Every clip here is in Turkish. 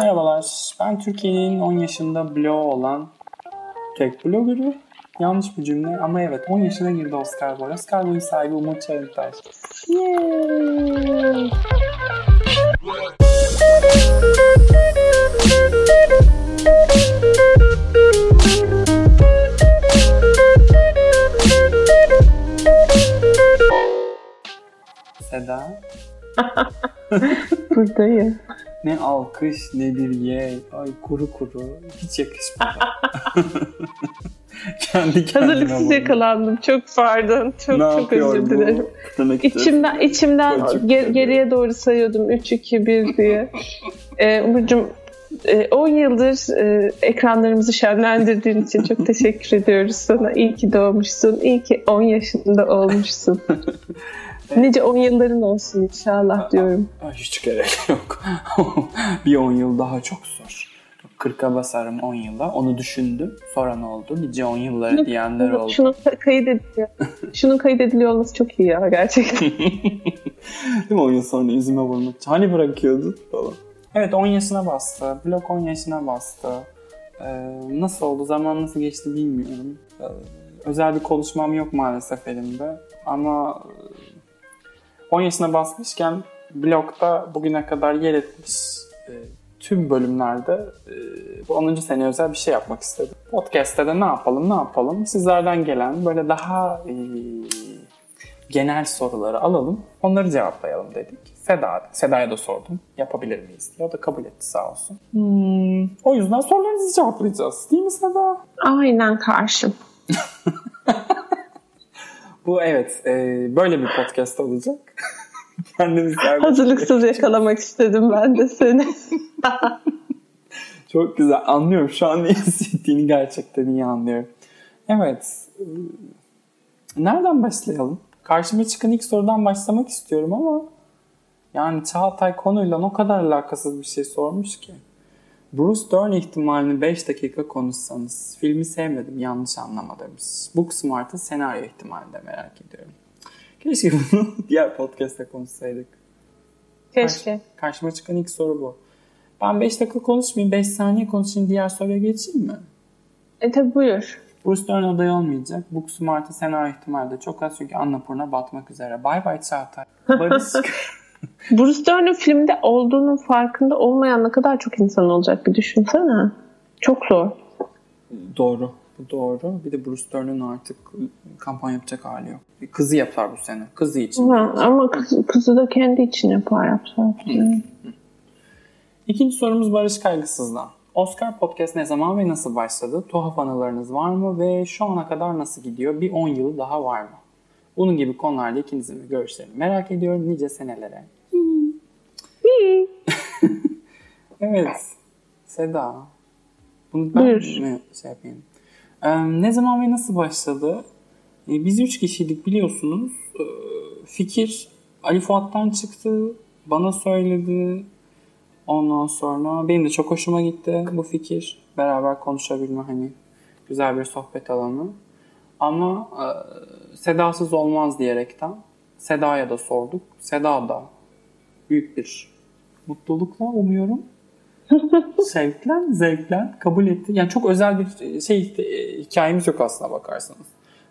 Merhabalar, ben Türkiye'nin 10 yaşında blog olan tek bloggerı. Yanlış bir cümle ama evet 10 yaşına girdi Oscar Boy. Oscar Boy'un sahibi Umut Çağıntaş. Yay! Seda. Buradayım. Ne alkış ne bir ye. Ay kuru kuru. Hiç yakışmadı. Kendi Hazırlıksız vurdum. yakalandım. Çok pardon. Çok Ne çok özür dilerim. İçi. İçimden içimden Çocuk ge- gibi. geriye doğru sayıyordum 3 2 1 diye. Ee, Umurcuğum e, 10 yıldır e, ekranlarımızı şenlendirdiğin için çok teşekkür ediyoruz sana. İyi ki doğmuşsun. İyi ki 10 yaşında olmuşsun. Nice 10 yılların olsun inşallah diyorum. Hiç gerek yok. bir 10 yıl daha çok zor. 40'a basarım 10 yıla. Onu düşündüm. Sonra ne oldu? Nice 10 yılları diyenler oldu. Şunun ka- kaydediliyor. Şunun kaydediliyor olması çok iyi ya gerçekten. Değil mi 10 yıl sonra yüzüme vurmak için? Hani bırakıyordun falan. Evet 10 yaşına bastı. Blok 10 yaşına bastı. Ee, nasıl oldu? Zaman nasıl geçti bilmiyorum. Ee, özel bir konuşmam yok maalesef elimde. Ama 10 yaşına basmışken blokta bugüne kadar yer etmiş e, tüm bölümlerde e, bu 10. sene özel bir şey yapmak istedim. Podcast'te de ne yapalım ne yapalım sizlerden gelen böyle daha e, genel soruları alalım. Onları cevaplayalım dedik. Seda, Seda'ya da sordum. Yapabilir miyiz diye. O da kabul etti sağ olsun. Hmm, o yüzden sorularınızı cevaplayacağız. Değil mi Seda? Aynen karşım. Bu evet. e, böyle bir podcast olacak. Kendimiz Hazırlıksız yakalamak istedim ben de seni. Çok güzel. Anlıyorum. Şu an ne hissettiğini gerçekten iyi anlıyorum. Evet. e, Nereden başlayalım? Karşıma çıkan ilk sorudan başlamak istiyorum ama yani Çağatay konuyla o kadar alakasız bir şey sormuş ki. Bruce Dern ihtimalini 5 dakika konuşsanız. Filmi sevmedim, yanlış anlama demiş. Booksmart'ın senaryo ihtimalini de merak ediyorum. Keşke bunu diğer podcast'te konuşsaydık. Keşke. Karşıma çıkan ilk soru bu. Ben 5 dakika konuşmayayım, 5 saniye konuşayım, diğer soruya geçeyim mi? E tabi buyur. Bruce Dern aday olmayacak. Booksmart'ın senaryo ihtimali de çok az çünkü Annapurna batmak üzere. Bay bay Çağatay. Barış Bruce Dern'in filmde olduğunun farkında olmayan ne kadar çok insan olacak bir düşünsene. Çok zor. doğru. Bu doğru. Bir de Bruce Dern'in artık kampanya yapacak hali yok. Bir Kızı yapar bu sene. Kızı için. Ha, ama kız, kızı da kendi için yapar yapsa. İkinci sorumuz Barış Kaygısız'dan. Oscar Podcast ne zaman ve nasıl başladı? Tuhaf anılarınız var mı ve şu ana kadar nasıl gidiyor? Bir 10 yılı daha var mı? Bunun gibi konularda ikinizin görüşlerini merak ediyorum nice senelere. evet. Seda. Bunu ben Buyur. mi şey yapayım? Ee, ne zaman ve nasıl başladı? Ee, biz üç kişiydik biliyorsunuz. Ee, fikir Ali Fuat'tan çıktı. Bana söyledi. Ondan sonra benim de çok hoşuma gitti bu fikir. Beraber konuşabilme hani güzel bir sohbet alanı. Ama e, Sedasız olmaz diyerekten Seda'ya da sorduk. Seda da büyük bir mutlulukla umuyorum. Şevkle, zevkle kabul etti. Yani çok özel bir şey e, hikayemiz yok aslına bakarsanız.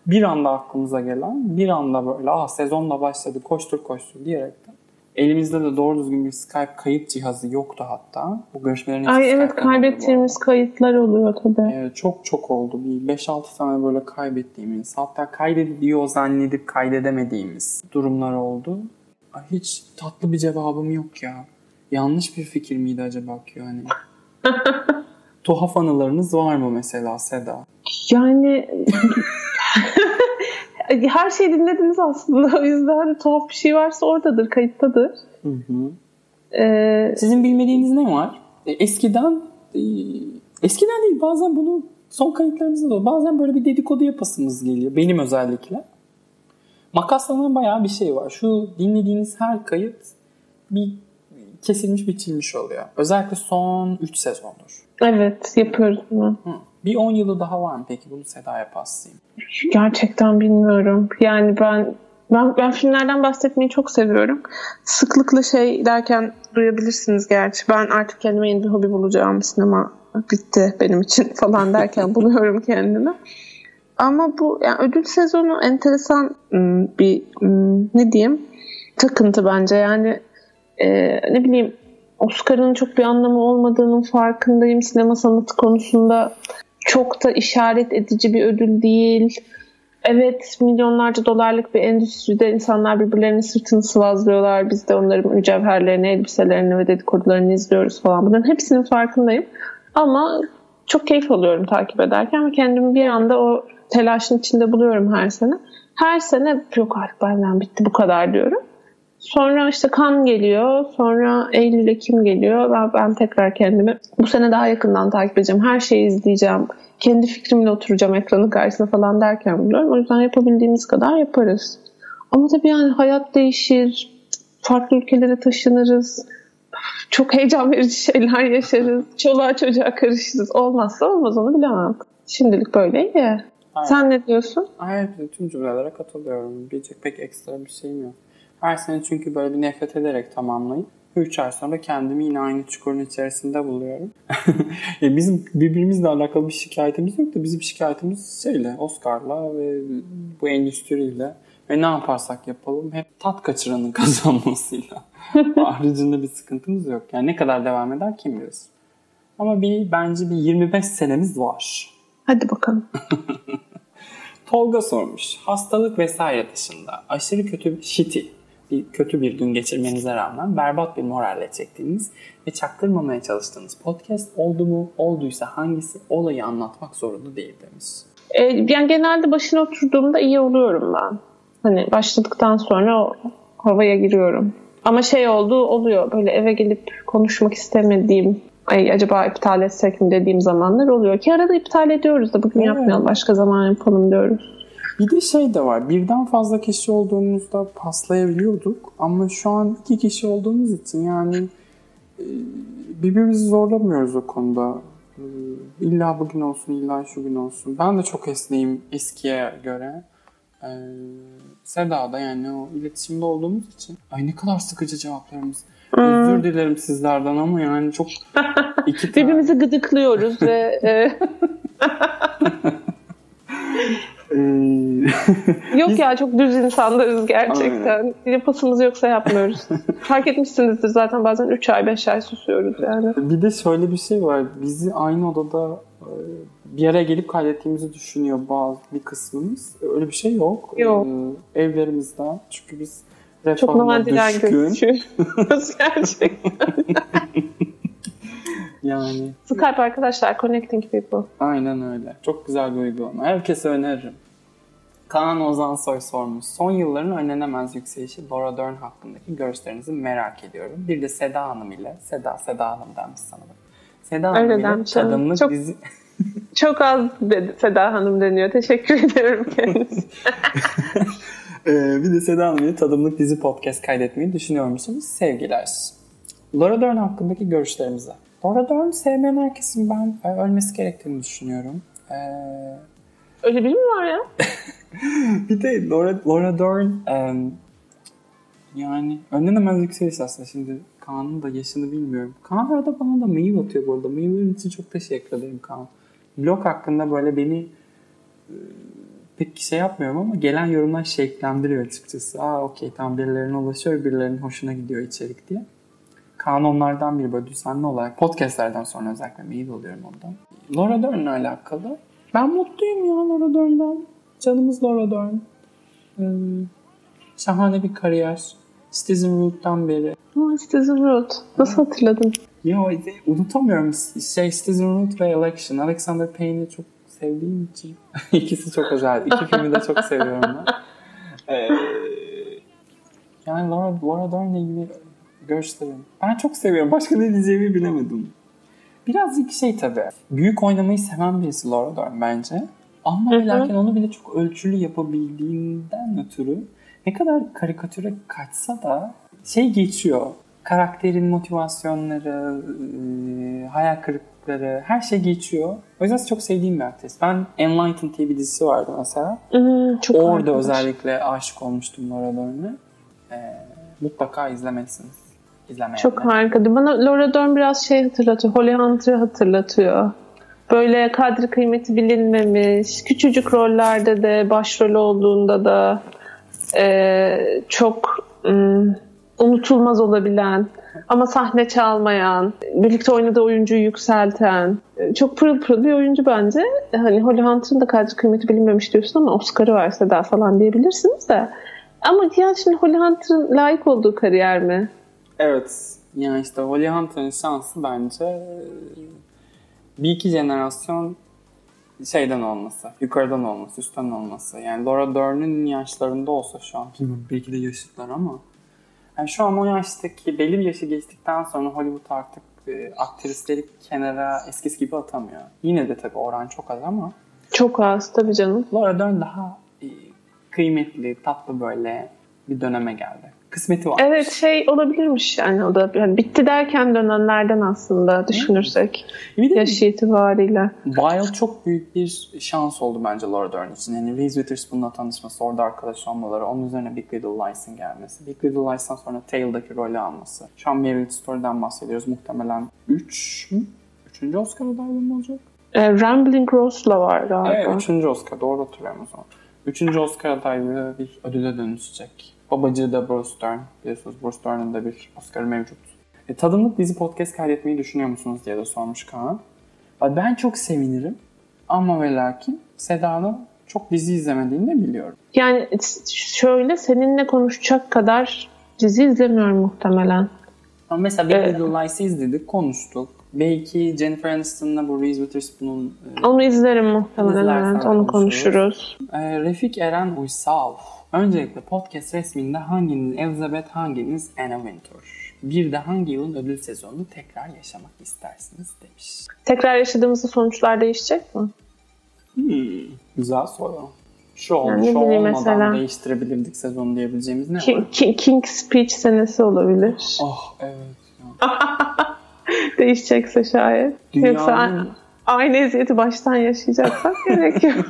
Bir anda aklımıza gelen, bir anda böyle ah sezonla başladı koştur koştur diyerekten. Elimizde de doğru düzgün bir Skype kayıt cihazı yoktu hatta. Bu görüşmelerin Ay evet kaybettiğimiz kayıtlar oluyor tabii. Evet, çok çok oldu. Bir 5-6 tane böyle kaybettiğimiz, hatta kaydediyor zannedip kaydedemediğimiz durumlar oldu. Ay, hiç tatlı bir cevabım yok ya. Yanlış bir fikir miydi acaba ki yani? Tuhaf anılarınız var mı mesela Seda? Yani her şeyi dinlediniz aslında. O yüzden tuhaf bir şey varsa oradadır, kayıttadır. Hı hı. Ee, Sizin bilmediğiniz ne var? E, Eskiden e, eskiden değil bazen bunu son kayıtlarımızda da bazen böyle bir dedikodu yapasımız geliyor. Benim özellikle. Makaslanan bayağı bir şey var. Şu dinlediğiniz her kayıt bir kesilmiş biçilmiş oluyor. Özellikle son 3 sezondur. evet yapıyoruz bunu. Hı. Bir 10 yılı daha var mı peki bunu Seda'ya paslayayım? Gerçekten bilmiyorum. Yani ben Ben, ben filmlerden bahsetmeyi çok seviyorum. Sıklıkla şey derken duyabilirsiniz gerçi. Ben artık kendime yeni bir hobi bulacağım. Sinema bitti benim için falan derken buluyorum kendimi. Ama bu yani ödül sezonu enteresan hmm, bir hmm, ne diyeyim takıntı bence. Yani e, ne bileyim Oscar'ın çok bir anlamı olmadığının farkındayım. Sinema sanatı konusunda çok da işaret edici bir ödül değil. Evet milyonlarca dolarlık bir endüstride insanlar birbirlerinin sırtını sıvazlıyorlar. Biz de onların mücevherlerini, elbiselerini ve dedikodularını izliyoruz falan. Bunların hepsinin farkındayım. Ama çok keyif alıyorum takip ederken ve kendimi bir anda o telaşın içinde buluyorum her sene. Her sene yok artık benden bitti bu kadar diyorum. Sonra işte kan geliyor. Sonra Eylül Ekim geliyor. Ben, ben tekrar kendimi bu sene daha yakından takip edeceğim. Her şeyi izleyeceğim. Kendi fikrimle oturacağım ekranın karşısında falan derken buluyorum. O yüzden yapabildiğimiz kadar yaparız. Ama tabii yani hayat değişir. Farklı ülkelere taşınırız. Çok heyecan verici şeyler yaşarız. Çoluğa çocuğa karışırız. Olmazsa olmaz onu bilemem. Şimdilik böyle iyi. Aynen. Sen ne diyorsun? Hayır, tüm cümlelere katılıyorum. Diyecek pek ekstra bir şeyim yok. Her sene çünkü böyle bir nefret ederek tamamlayıp 3 ay sonra kendimi yine aynı çukurun içerisinde buluyorum. e bizim birbirimizle alakalı bir şikayetimiz yok da bizim şikayetimiz şeyle, Oscar'la ve bu endüstriyle ve ne yaparsak yapalım hep tat kaçıranın kazanmasıyla. Haricinde bir sıkıntımız yok. Yani ne kadar devam eder kim bilir. Ama bir bence bir 25 senemiz var. Hadi bakalım. Tolga sormuş. Hastalık vesaire dışında aşırı kötü shitty bir kötü bir gün geçirmenize rağmen berbat bir moralle çektiğiniz ve çaktırmamaya çalıştığınız podcast oldu mu? Olduysa hangisi? Olayı anlatmak zorunda değil demiş. E, yani genelde başına oturduğumda iyi oluyorum ben. Hani başladıktan sonra o havaya giriyorum. Ama şey oldu oluyor böyle eve gelip konuşmak istemediğim ay acaba iptal etsek mi dediğim zamanlar oluyor ki arada iptal ediyoruz da bugün evet. yapmayalım başka zaman yapalım diyoruz. Bir de şey de var. Birden fazla kişi olduğumuzda paslayabiliyorduk. Ama şu an iki kişi olduğumuz için yani e, birbirimizi zorlamıyoruz o konuda. E, illa bugün olsun, illa şu gün olsun. Ben de çok esneyim eskiye göre. Ee, Seda da yani o iletişimde olduğumuz için. Ay ne kadar sıkıcı cevaplarımız. Hmm. Özür dilerim sizlerden ama yani çok iki tane... Birbirimizi gıdıklıyoruz ve e, Yok biz... ya çok düz insanlarız gerçekten. Aynen. Yapasımız yoksa yapmıyoruz. Fark etmişsinizdir zaten bazen 3 ay 5 ay susuyoruz yani. Bir de şöyle bir şey var. Bizi aynı odada e, bir araya gelip kaydettiğimizi düşünüyor bazı bir kısmımız. Öyle bir şey yok. Yok. Ee, evlerimizden. Çünkü biz Çok nadiren gözüküyoruz gerçekten. Yani. Skype arkadaşlar connecting people. Aynen öyle. Çok güzel bir uygulama. Herkese öneririm. Kaan Ozan Soy sormuş. Son yılların önlenemez yükselişi Laura Dern hakkındaki görüşlerinizi merak ediyorum. Bir de Seda Hanım ile, Seda, Seda Hanım denmiş bak. Seda Hanım Öyle ile tadımlık çok, dizi... çok az Seda Hanım deniyor. Teşekkür ederim kendisi. ee, bir de Seda Hanım ile tadımlık dizi podcast kaydetmeyi düşünüyor musunuz? Sevgiler. Laura Dern hakkındaki görüşlerimize. Laura Dern sevmeyen herkesin ben e, ölmesi gerektiğini düşünüyorum. Ee... Öyle biri mi var ya? bir de Laura, Laura Dern um, yani önlenemez yükseliş aslında. Şimdi Kaan'ın da yaşını bilmiyorum. Kaan arada bana da mail atıyor bu arada. Maillerin için çok teşekkür ederim Kaan. Blog hakkında böyle beni e, pek şey yapmıyorum ama gelen yorumlar şevklendiriyor açıkçası. Aa okey tamam birilerine ulaşıyor, birilerinin hoşuna gidiyor içerik diye. Kaan onlardan biri böyle düzenli olarak podcastlerden sonra özellikle mail alıyorum ondan. Laura Dern'le alakalı. Ben mutluyum ya Laura Dern'den. Canımız Laura Dern. Ee, şahane bir kariyer. Citizen Root'tan beri. Aa, Citizen Root. Nasıl hatırladın? Ya unutamıyorum. Şey Citizen Root ve Election. Alexander Payne'i çok sevdiğim için. İkisi çok özel. İki filmi de çok seviyorum ben. Ee, yani Laura, Laura Dern'le ilgili görüşlerim. Ben çok seviyorum. Başka ne diyeceğimi bilemedim. Birazcık şey tabii. Büyük oynamayı seven birisi Laura Dern bence. Ama lakin onu bile çok ölçülü yapabildiğinden ötürü ne kadar karikatüre kaçsa da şey geçiyor. Karakterin motivasyonları, hayal kırıklıkları, her şey geçiyor. O yüzden çok sevdiğim bir aktris. Ben Enlightened diye bir dizisi vardı mesela. Hmm, çok Orada arkadaş. özellikle aşık olmuştum Laura Dern'e. Ee, mutlaka izlemelisiniz. İzlemeyenler. Çok harikadı. Bana Laura Dern biraz şey hatırlatıyor. Holly Hunter'ı hatırlatıyor. Böyle kadri kıymeti bilinmemiş. Küçücük rollerde de başrol olduğunda da e, çok ım, unutulmaz olabilen ama sahne çalmayan, birlikte oynadığı oyuncuyu yükselten, e, çok pırıl pırıl bir oyuncu bence. Hani Holly Hunter'ın da kadri kıymeti bilinmemiş diyorsun ama Oscar'ı verse daha falan diyebilirsiniz de. Ama ya şimdi Holly Hunter'ın layık olduğu kariyer mi? Evet. Yani işte Holly Hunter'ın şansı bence e, bir iki jenerasyon şeyden olması, yukarıdan olması, üstten olması. Yani Laura Dern'in yaşlarında olsa şu an, bilmiyorum belki de yaşıtlar ama yani şu an o yaştaki belli bir yaşı geçtikten sonra Hollywood artık e, aktrisleri kenara eskisi gibi atamıyor. Yine de tabii oran çok az ama Çok az tabii canım. Laura Dern daha e, kıymetli, tatlı böyle bir döneme geldi. Kısmeti var. Evet şey olabilirmiş yani o da yani bitti derken dönenlerden aslında düşünürsek Bir de yaş itibariyle. Wild çok büyük bir şans oldu bence Laura Dern için. Yani Reese Witherspoon'la tanışması, orada arkadaş olmaları, onun üzerine Big Little Lies'ın gelmesi. Big Little Lies'tan sonra Tale'daki rolü alması. Şu an Marriage Story'den bahsediyoruz. Muhtemelen 3 mü? 3. Oscar adaylığı mı olacak? E, Rambling Rose'la var galiba. Evet, 3. Oscar. Doğru hatırlıyorum o zaman. 3. Oscar adaylığı bir ödüle dönüşecek. Babacığı da Bruce Dern. Biliyorsunuz Bruce Dern'ın da bir Oscar mevcut. E, tadımlık dizi podcast kaydetmeyi düşünüyor musunuz diye de sormuş Kaan. Ben çok sevinirim. Ama ve lakin Seda'nın çok dizi izlemediğini de biliyorum. Yani şöyle seninle konuşacak kadar dizi izlemiyorum muhtemelen. Ama mesela Big. Little Lies'i izledik, konuştuk. Belki Jennifer Aniston'la bu Reese Witherspoon'un e, Onu izlerim muhtemelen evet onu konuşuruz. Ee, Refik Eren Uysal. Öncelikle podcast resminde hanginiz Elizabeth, hanginiz Anna Wintour? Bir de hangi yılın ödül sezonunu tekrar yaşamak istersiniz demiş. Tekrar yaşadığımızda sonuçlar değişecek mi? Hmm, güzel soru. Şu, ol, Yani şu olmadan mesela. değiştirebilirdik sezonu diyebileceğimiz ne var? King, King, King Speech senesi olabilir. Oh evet. Değişecekse şayet. Yoksa Dünyanın aynı eziyeti baştan yaşayacaksak gerek yok.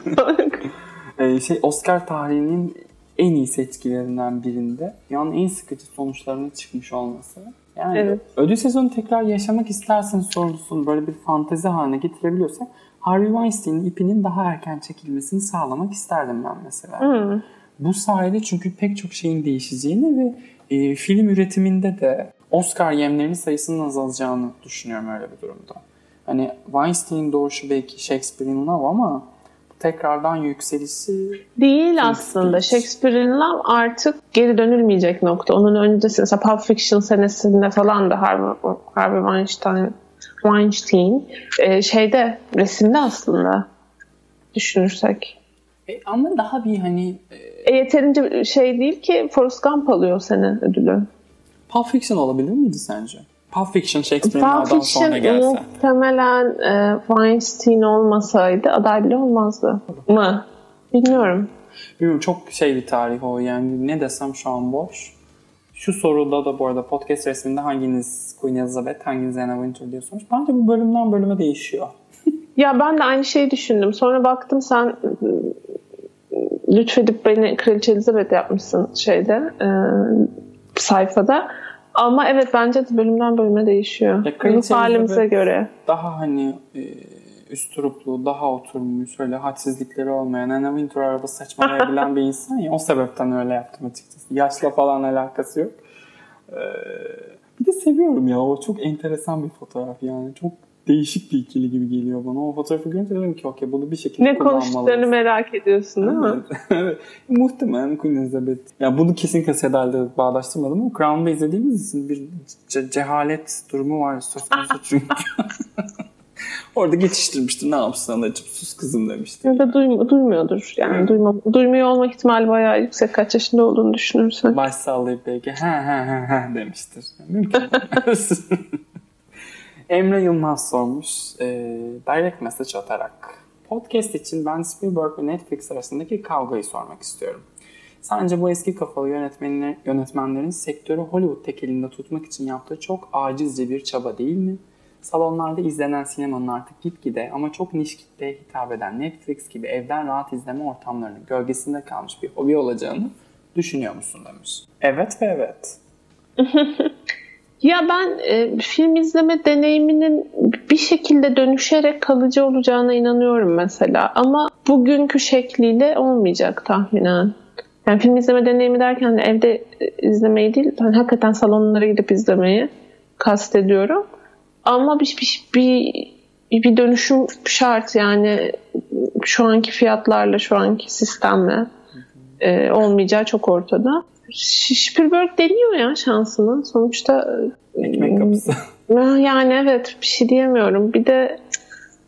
e, şey Oscar tarihinin en iyi seçkilerinden birinde dünyanın en sıkıcı sonuçlarının çıkmış olması. Yani Evet. ödül sezonu tekrar yaşamak istersin sorusunu böyle bir fantezi haline getirebiliyorsak Harvey Weinstein'in ipinin daha erken çekilmesini sağlamak isterdim ben mesela. Hmm. Bu sayede çünkü pek çok şeyin değişeceğini ve e, film üretiminde de Oscar yemlerinin sayısının azalacağını düşünüyorum öyle bir durumda. Hani Weinstein doğuşu belki Shakespeare'in Love ama tekrardan yükselişi Değil aslında. Shakespeare'in Love artık geri dönülmeyecek nokta. Onun öncesi mesela Pulp Fiction senesinde falan da Harvey, Harvey Weinstein, Weinstein e, şeyde resimde aslında düşünürsek. E, ama daha bir hani e, E, yeterince şey değil ki Forrest Gump alıyor senin ödülü. Pulp Fiction olabilir miydi sence? Pulp Fiction Shakespeare'in Pulp Love'dan sonra Fiction gelse. muhtemelen e, Weinstein olmasaydı aday bile olmazdı. Mı? Bilmiyorum. Bilmiyorum çok şey bir tarih o yani ne desem şu an boş. Şu soruda da bu arada podcast resminde hanginiz Queen Elizabeth, hanginiz Anna Wintour diye sormuş. Bence bu bölümden bölüme değişiyor. Ya ben de aynı şeyi düşündüm. Sonra baktım sen ıı, lütfedip beni Kraliçe Elizabeth yapmışsın şeyde e, sayfada. Ama evet bence de bölümden bölüme değişiyor. Ya Ruh halimize göre. Daha hani e, üsturuplu, daha oturmuş, öyle hadsizlikleri olmayan Anna Wintour arada saçmalayabilen bir insan ya. O sebepten öyle yaptım açıkçası. Yaşla falan alakası yok. Ee, bir de seviyorum ya. O çok enteresan bir fotoğraf yani. Çok değişik bir ikili gibi geliyor bana. O fotoğrafı görünce dedim ki okey bunu bir şekilde Ne konuştuklarını kullanmalıyız. merak ediyorsun değil mi? Evet, evet. Muhtemelen Queen Elizabeth. Ya bunu kesinlikle Seda'yla bağdaştırmadım ama Crown'da izlediğimiz için bir ce- cehalet durumu var söz konusu çünkü. Orada geçiştirmiştir. Ne yapsın anacığım sus kızım demiştir. Ya da duymu- duymuyordur. Yani duyma, duymuyor olma ihtimali bayağı yüksek kaç yaşında olduğunu düşünürsen. Baş sallayıp belki he he he he demiştir. Mümkün. Emre Yılmaz sormuş. E, direct message atarak. Podcast için ben Spielberg ve Netflix arasındaki kavgayı sormak istiyorum. Sence bu eski kafalı yönetmenler, yönetmenlerin sektörü Hollywood tekelinde tutmak için yaptığı çok acizce bir çaba değil mi? Salonlarda izlenen sinemanın artık gitgide ama çok niş kitleye hitap eden Netflix gibi evden rahat izleme ortamlarının gölgesinde kalmış bir hobi olacağını düşünüyor musun demiş. Evet ve evet. Ya ben e, film izleme deneyiminin bir şekilde dönüşerek kalıcı olacağına inanıyorum mesela. Ama bugünkü şekliyle olmayacak tahminen. Yani film izleme deneyimi derken de evde izlemeyi değil, ben hakikaten salonlara gidip izlemeyi kastediyorum. Ama bir, bir, bir, bir dönüşüm şart yani şu anki fiyatlarla, şu anki sistemle e, olmayacağı çok ortada. Spielberg deniyor ya şansını. Sonuçta ekmek kapısı. Yani evet bir şey diyemiyorum. Bir de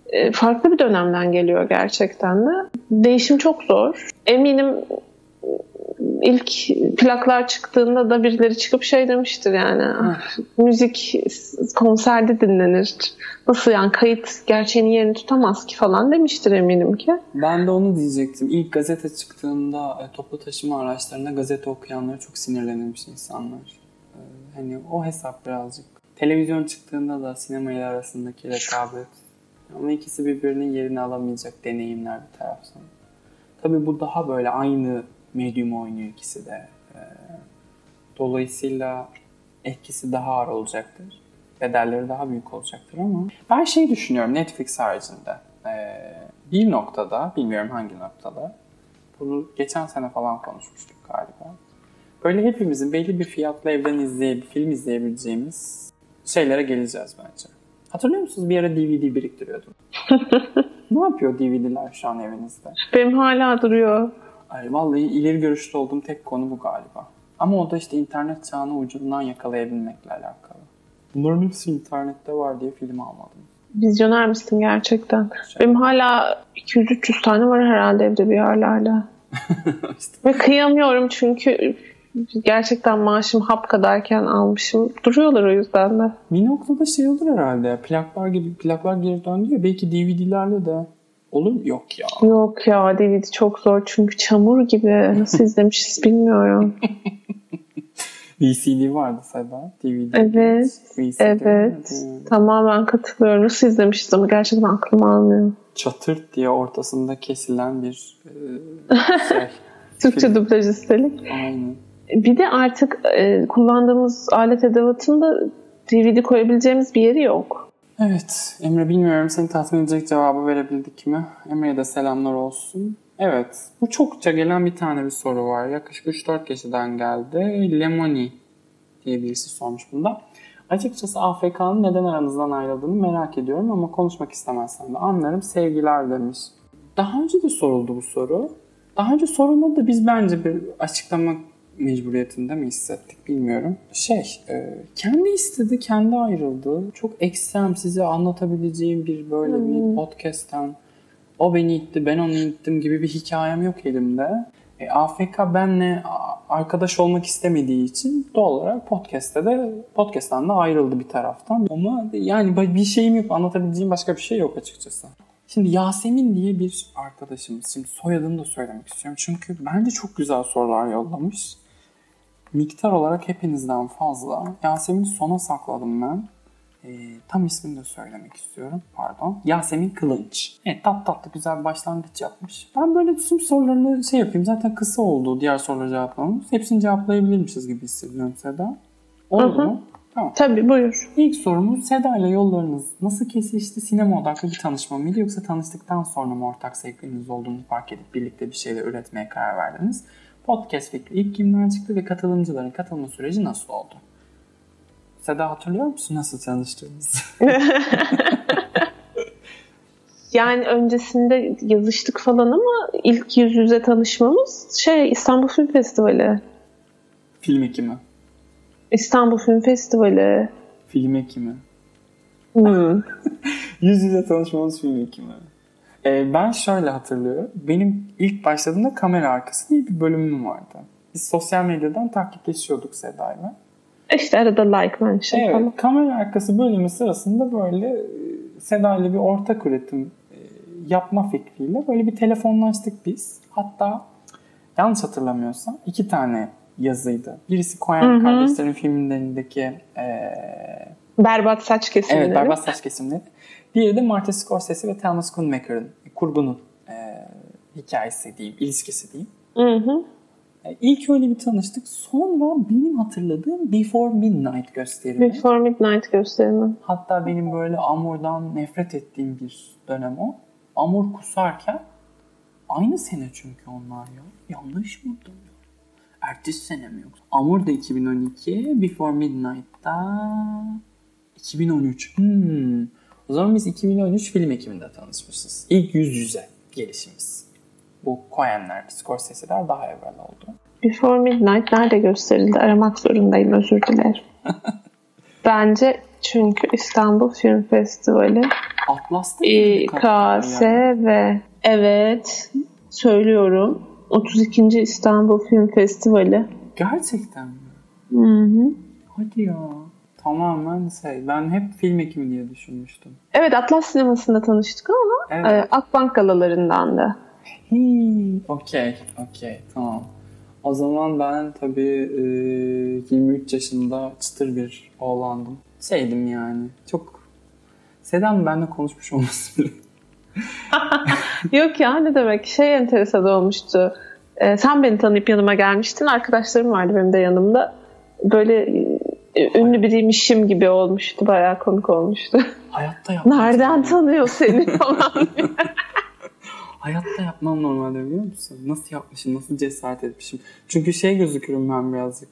e, farklı bir dönemden geliyor gerçekten de. Değişim çok zor. Eminim ilk plaklar çıktığında da birileri çıkıp şey demiştir yani ah, müzik konserde dinlenir. Nasıl yani kayıt gerçeğin yerini tutamaz ki falan demiştir eminim ki. Ben de onu diyecektim. İlk gazete çıktığında e, toplu taşıma araçlarında gazete okuyanlara çok sinirlenilmiş insanlar. E, hani o hesap birazcık. Televizyon çıktığında da sinema ile arasındaki rekabet. Ama ikisi birbirinin yerini alamayacak deneyimler bir taraftan. Tabii bu daha böyle aynı medium oynuyor ikisi de. Ee, dolayısıyla etkisi daha ağır olacaktır. Bedelleri daha büyük olacaktır ama ben şey düşünüyorum Netflix haricinde. Ee, bir noktada, bilmiyorum hangi noktada, bunu geçen sene falan konuşmuştuk galiba. Böyle hepimizin belli bir fiyatla evden izleyip film izleyebileceğimiz şeylere geleceğiz bence. Hatırlıyor musunuz? Bir ara DVD biriktiriyordum. ne yapıyor DVD'ler şu an evinizde? Benim hala duruyor. Ay, vallahi ileri görüşlü olduğum tek konu bu galiba. Ama o da işte internet çağını ucundan yakalayabilmekle alakalı. Bunların hepsi internette var diye film almadım. Vizyoner misin gerçekten? Şey. Benim hala 200-300 tane var herhalde evde bir yerlerde. işte. Ve kıyamıyorum çünkü gerçekten maaşım hap kadarken almışım. Duruyorlar o yüzden de. Bir noktada şey olur herhalde. Plaklar gibi plaklar geri döndü ya. Belki DVD'lerle de Olur mu? Yok ya. Yok ya DVD çok zor çünkü çamur gibi. Nasıl izlemişiz bilmiyorum. VCD vardı Seda. DVD. Evet. VCD evet. Vardı. Tamamen katılıyorum. Nasıl izlemişiz ama gerçekten aklım almıyor. Çatırt diye ortasında kesilen bir e, şey. Türkçe dublaj üstelik. Aynen. Bir de artık e, kullandığımız alet edevatında DVD koyabileceğimiz bir yeri yok. Evet Emre bilmiyorum seni tatmin edecek cevabı verebildik mi? Emre'ye de selamlar olsun. Evet bu çokça gelen bir tane bir soru var. Yaklaşık 3-4 kişiden geldi. Lemoni diye birisi sormuş bunda. Açıkçası AFK'nın neden aranızdan ayrıldığını merak ediyorum ama konuşmak istemezsen de anlarım. Sevgiler demiş. Daha önce de soruldu bu soru. Daha önce sorulmadı da biz bence bir açıklama mecburiyetinde mi hissettik bilmiyorum. Şey, e, kendi istedi, kendi ayrıldı. Çok ekstrem size anlatabileceğim bir böyle hmm. bir podcast'ten o beni itti, ben onu ittim gibi bir hikayem yok elimde. E, AFK benle arkadaş olmak istemediği için doğal olarak podcast'te de podcast'tan da ayrıldı bir taraftan. Ama yani bir şeyim yok, anlatabileceğim başka bir şey yok açıkçası. Şimdi Yasemin diye bir arkadaşımız. Şimdi soyadını da söylemek istiyorum. Çünkü bence çok güzel sorular yollamış miktar olarak hepinizden fazla. Yasemin'i sona sakladım ben. E, tam ismini de söylemek istiyorum. Pardon. Yasemin Kılınç. Evet tat tatlı güzel bir başlangıç yapmış. Ben böyle tüm sorularını şey yapayım. Zaten kısa oldu diğer soruları cevaplamamız. Hepsini cevaplayabilirmişiz gibi hissediyorum Seda. Oldu mu? Tamam. Tabii buyur. İlk sorumuz Seda ile yollarınız nasıl kesişti? Sinema odaklı bir tanışma mıydı yoksa tanıştıktan sonra mı ortak zevkleriniz olduğunu fark edip birlikte bir şeyler üretmeye karar verdiniz? Podcast fikri ilk kimden çıktı ve katılımcıların katılma süreci nasıl oldu? Seda hatırlıyor musun nasıl tanıştığımızı? yani öncesinde yazıştık falan ama ilk yüz yüze tanışmamız şey İstanbul Film Festivali. Film ekimi. İstanbul Film Festivali. Film ekimi. Hmm. yüz yüze tanışmamız film ekimi. Ee, ben şöyle hatırlıyorum. Benim ilk başladığımda kamera arkası diye bir bölümüm vardı. Biz sosyal medyadan takipleşiyorduk Seda'yla. İşte arada like mention evet, falan. Kamera arkası bölümü sırasında böyle e, Seda ile bir ortak üretim e, yapma fikriyle böyle bir telefonlaştık biz. Hatta yanlış hatırlamıyorsam iki tane yazıydı. Birisi Koyan Kardeşlerin filmlerindeki e, Berbat saç kesimleri. Evet berbat saç kesimleri. Diğeri de Martin Scorsese ve Thomas Schoonmaker'ın kurgunun e, hikayesi diyeyim, ilişkisi diyeyim. Hı hı. E, İlk öyle bir tanıştık. Sonra benim hatırladığım Before Midnight gösterimi. Before Midnight gösterimi. Hatta benim böyle Amor'dan nefret ettiğim bir dönem o. Amor kusarken aynı sene çünkü onlar ya. Yanlış mı hatırlıyorum? Ertesi sene mi yoksa? Amor da 2012, Before Midnight'da 2013. Hmm. O zaman biz 2013 film ekiminde tanışmışız. İlk yüz yüze gelişimiz. Bu Coen'ler, Scorsese'ler daha evvel oldu. Before Midnight nerede gösterildi? Aramak zorundayım özür dilerim. Bence çünkü İstanbul Film Festivali Atlas'ta İKS ve evet söylüyorum 32. İstanbul Film Festivali. Gerçekten mi? Hı hı. Hadi ya. Tamamen şey. Ben hep film ekimi diye düşünmüştüm. Evet Atlas Sineması'nda tanıştık ama Evet. e, Akbank galalarından da. Okey, okey, tamam. O zaman ben tabii e, 23 yaşında çıtır bir oğlandım. Şeydim yani, çok... Sedan benimle konuşmuş olması bile. Yok ya ne demek şey enteresan olmuştu. E, sen beni tanıyıp yanıma gelmiştin. Arkadaşlarım vardı benim de yanımda. Böyle ünlü biriymişim gibi olmuştu. Bayağı komik olmuştu. Hayatta yapmam. Nereden tanıyor seni falan. Hayatta yapmam normalde biliyor musun? Nasıl yapmışım, nasıl cesaret etmişim. Çünkü şey gözükürüm ben birazcık.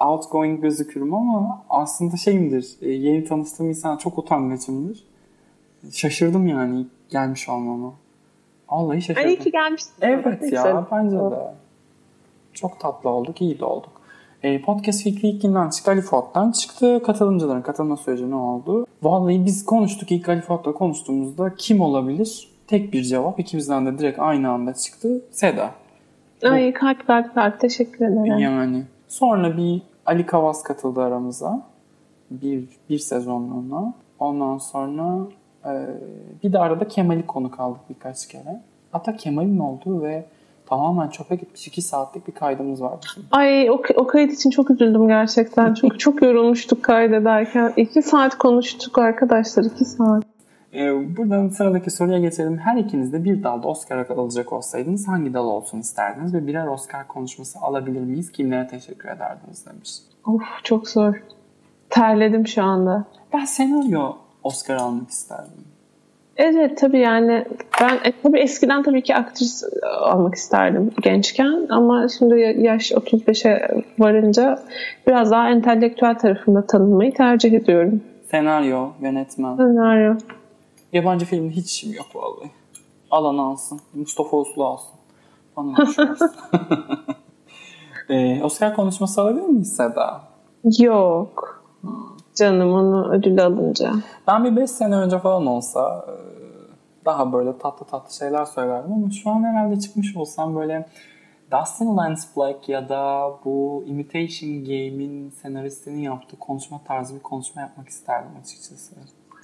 Outgoing gözükürüm ama aslında şeyimdir. e, Yeni tanıştığım insan çok utangaçımdır. Şaşırdım yani gelmiş olmama. Vallahi şaşırdım. İyi ki gelmişsin. Evet ya bence de. Çok tatlı olduk, iyi de olduk. E, podcast fikri ilk günden çıktı. Ali Fuat'tan çıktı. Katılımcıların katılma süreci ne oldu? Vallahi biz konuştuk ilk Ali Fuat'la konuştuğumuzda kim olabilir? Tek bir cevap. ikimizden de direkt aynı anda çıktı. Seda. Ay kalp kalp kalp teşekkür ederim. Yani. Sonra bir Ali Kavas katıldı aramıza. Bir, bir sezonluğuna. Ondan sonra e, bir de arada Kemal'i konuk aldık birkaç kere. Hatta Kemal'in olduğu ve tamamen çöpe gitmiş iki saatlik bir kaydımız var bizim. Ay o, o kayıt için çok üzüldüm gerçekten. Çünkü çok yorulmuştuk kaydederken. İki saat konuştuk arkadaşlar iki saat. Ee, buradan sıradaki soruya geçelim. Her ikiniz de bir dalda Oscar alacak olsaydınız hangi dal olsun isterdiniz ve birer Oscar konuşması alabilir miyiz? Kimlere teşekkür ederdiniz demiş. Of çok zor. Terledim şu anda. Ben senaryo Oscar almak isterdim. Evet tabii yani ben e, tabii eskiden tabii ki aktris olmak isterdim gençken ama şimdi ya- yaş 35'e varınca biraz daha entelektüel tarafında tanınmayı tercih ediyorum. Senaryo, yönetmen. Senaryo. Yabancı filmde hiç işim yok vallahi. Alan alsın. Mustafa Uslu alsın. Bana ee, Oscar konuşması alabilir miyiz Seda? Yok. Canım onu ödül alınca. Ben bir 5 sene önce falan olsa e, daha böyle tatlı tatlı şeyler söylerdim ama şu an herhalde çıkmış olsam böyle Dustin Lance Black ya da bu Imitation Game'in senaristinin yaptığı konuşma tarzı bir konuşma yapmak isterdim açıkçası.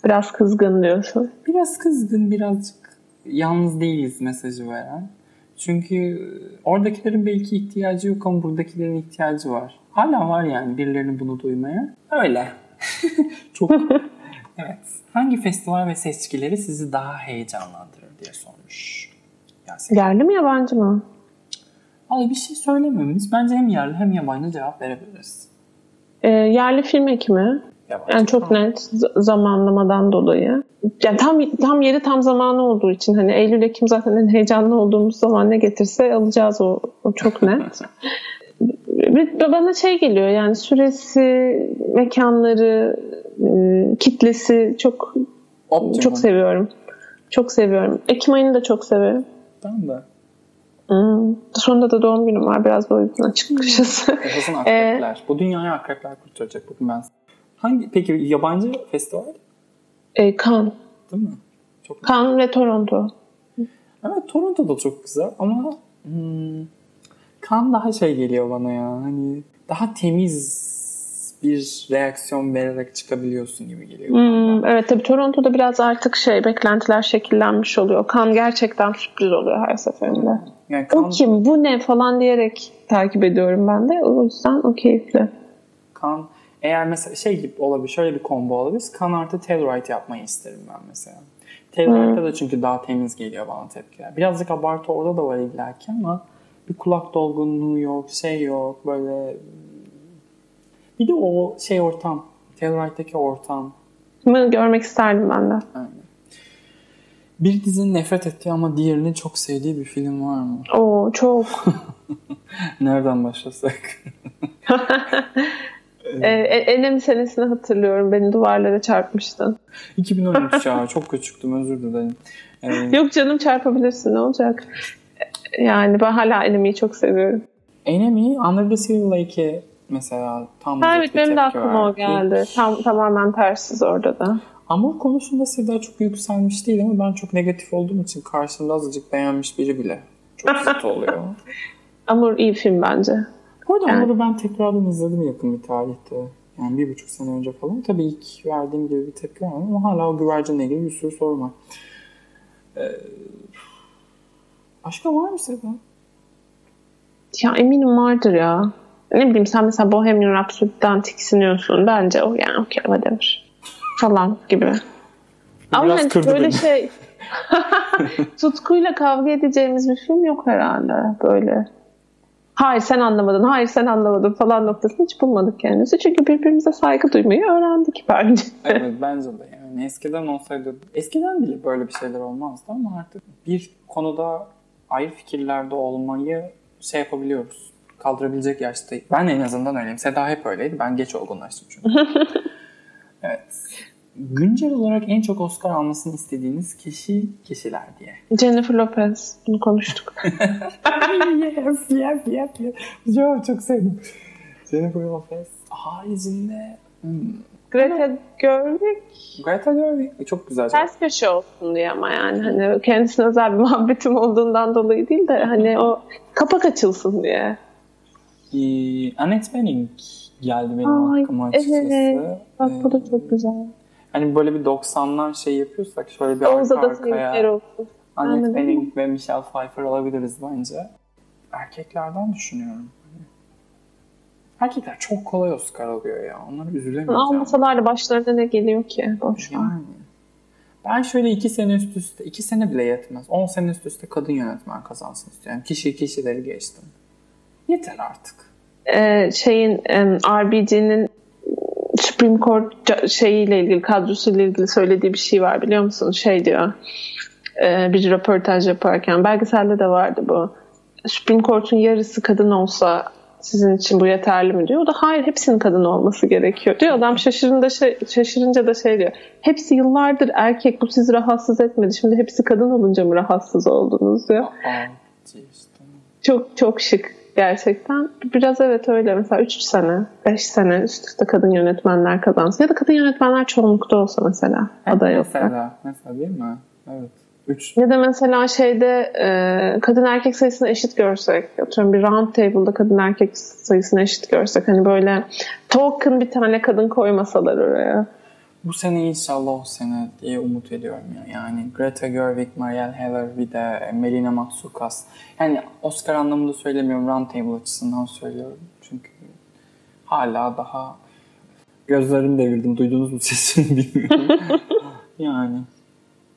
Biraz kızgın diyorsun. Biraz kızgın, birazcık yalnız değiliz mesajı veren. Çünkü oradakilerin belki ihtiyacı yok ama buradakilerin ihtiyacı var. Hala var yani birilerinin bunu duymaya. Öyle. Çok. evet. Hangi festival ve seçkileri sizi daha heyecanlandırır diye sormuş. Yasemin. Yerli mi yabancı mı? Vallahi bir şey söylememiz bence hem yerli hem yabancı cevap verebiliriz. Ee, yerli film ekimi. Yabancı. Yani çok Tamam. net zamanlamadan dolayı. Yani tam tam yeri tam zamanı olduğu için hani Eylül Ekim zaten en heyecanlı olduğumuz zaman ne getirse alacağız o, o çok net. Bana şey geliyor yani süresi, mekanları, e, kitlesi çok Optimum. çok seviyorum. Çok seviyorum. Ekim ayını da çok severim. Ben de. Hmm. Sonunda da doğum günüm var. Biraz böyle açıkçası. Yaşasın akrepler. Bu dünyayı akrepler kurtaracak bugün ben. Hangi peki yabancı festival e, Cannes. değil mi? Çok Cannes ve Toronto. Evet Toronto da çok güzel ama hmm, kan daha şey geliyor bana ya. Hani daha temiz bir reaksiyon vererek çıkabiliyorsun gibi geliyor. Hmm, evet tabii Toronto'da biraz artık şey beklentiler şekillenmiş oluyor. Kan gerçekten sürpriz oluyor her seferinde. Yani O kan, kim bu ne falan diyerek takip ediyorum ben de. O yüzden o keyifli. kan Eğer mesela şey gibi olabilir, şöyle bir combo olabilir. Kan artı Telluride yapmayı isterim ben mesela. Telluride'da da çünkü daha temiz geliyor bana tepkiler. Birazcık abartı orada da var illaki ama bir kulak dolgunluğu yok, şey yok, böyle bir de o şey ortam, Telluride'daki ortam. Bunu görmek isterdim ben de. Aynen. Bir dizinin nefret ettiği ama diğerinin çok sevdiği bir film var mı? Oo çok. Nereden başlasak? ee, Enem senesini hatırlıyorum. Beni duvarlara çarpmıştın. 2013 ya. Çok küçüktüm özür dilerim. Ee, Yok canım çarpabilirsin ne olacak? Yani ben hala Enem'i çok seviyorum. Enemy Under the Silver Lake'e mesela tam ha, evet benim de aklıma o geldi. Tam, tamamen tersiz orada da. Amor konusunda Seda çok yükselmiş değil ama ben çok negatif olduğum için karşımda azıcık beğenmiş biri bile çok zıt oluyor. Amor iyi film bence. Bu arada yani. Amor'u ben tekrardan izledim yakın bir tarihte. Yani bir buçuk sene önce falan. Tabii ilk verdiğim gibi bir tepki var ama hala o güvercinle ilgili bir sürü soru var. Ee, başka var mı Seda? Ya eminim vardır ya. Ne bileyim sen mesela Bohemian Rhapsody'den tiksiniyorsun. Bence o yani okey whatever. Falan gibi. Biraz Ama hani böyle beni. şey tutkuyla kavga edeceğimiz bir film yok herhalde böyle. Hayır sen anlamadın, hayır sen anlamadın falan noktasını hiç bulmadık kendisi. Çünkü birbirimize saygı duymayı öğrendik bence. evet bence de yani eskiden olsaydı, eskiden bile böyle bir şeyler olmazdı ama artık bir konuda ayrı fikirlerde olmayı şey yapabiliyoruz. Kaldırabilecek yaşta. Ben en azından öyleyim. Seda hep öyleydi. Ben geç olgunlaştım çünkü. evet. Güncel olarak en çok Oscar almasını istediğiniz kişi kişiler diye. Jennifer Lopez. Bunu konuştuk. yes, yes, yes, yes. Çok, çok sevdim. Jennifer Lopez. Haricinde hmm. Greta Gerwig. Greta Gerwig. Çok güzel. Ters köşe olsun diye ama yani hani kendisine özel bir muhabbetim olduğundan dolayı değil de hani o kapak açılsın diye. Ee, Annette Bening geldi benim Ay, aklıma açıkçası. Evet. Bak bu da çok güzel. Hani böyle bir 90'lar şey yapıyorsak şöyle bir Oğuz arka arkaya Annette Bening ve Michelle Pfeiffer olabiliriz bence. Erkeklerden düşünüyorum. Erkekler çok kolay Oscar alıyor ya. Onları üzülemiyorum. Almasalar da başlarına ne geliyor ki? Boş yani. Ben şöyle iki sene üst üste, iki sene bile yetmez. On sene üst üste kadın yönetmen kazansın istiyorum. Kişi kişileri geçtim. Yeter artık. Ee, şeyin RBG'nin Supreme Court şeyiyle ilgili, kadrosuyla ilgili söylediği bir şey var biliyor musun? Şey diyor, e, bir röportaj yaparken, belgeselde de vardı bu. Supreme Court'un yarısı kadın olsa sizin için bu yeterli mi diyor. O da hayır hepsinin kadın olması gerekiyor diyor. Adam şaşırınca, şey, şaşırınca da şey diyor. Hepsi yıllardır erkek bu sizi rahatsız etmedi. Şimdi hepsi kadın olunca mı rahatsız oldunuz diyor. Çok çok şık gerçekten. Biraz evet öyle. Mesela 3 sene, 5 sene üst üste kadın yönetmenler kazansın. Ya da kadın yönetmenler çoğunlukta olsa mesela. Aday mesela, mesela değil mi? Evet. Üç. Ya da mesela şeyde e, kadın erkek sayısını eşit görsek, atıyorum bir round table'da kadın erkek sayısını eşit görsek hani böyle token bir tane kadın koymasalar oraya. Bu sene inşallah o sene diye umut ediyorum ya. Yani Greta Gerwig, Marielle Heller bir de Melina Matsoukas. Yani Oscar anlamında söylemiyorum, round table açısından söylüyorum. Çünkü hala daha gözlerimi devirdim. Duydunuz mu sesini bilmiyorum. yani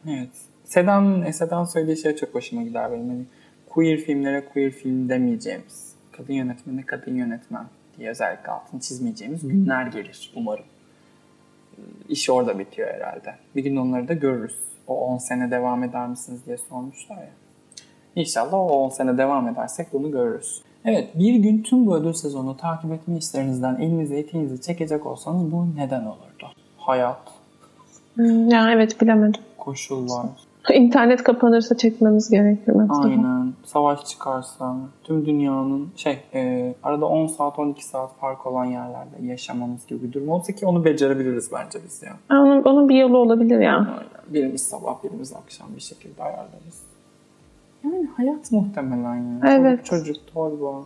evet. Sedan, Sedan söylediği şey çok hoşuma gider benim. Hani queer filmlere queer film demeyeceğimiz, kadın yönetmene kadın yönetmen diye özellikle altını çizmeyeceğimiz günler gelir umarım. İş orada bitiyor herhalde. Bir gün onları da görürüz. O 10 sene devam eder misiniz diye sormuşlar ya. İnşallah o 10 sene devam edersek bunu görürüz. Evet bir gün tüm bu ödül sezonu takip etme işlerinizden elinizi eteğinizi çekecek olsanız bu neden olurdu? Hayat. Hmm, ya evet bilemedim. Koşullar. İnternet kapanırsa çekmemiz gerekir mesela. Aynen. Savaş çıkarsa, tüm dünyanın şey e, arada 10 saat 12 saat fark olan yerlerde yaşamamız gibi bir durum olsa ki onu becerebiliriz bence biz ya. Onun, onun bir yolu olabilir ya. Aynen. Birimiz sabah birimiz akşam bir şekilde ayarlarız. Yani hayat muhtemelen yani. Evet. Çocuk, çocuk torba.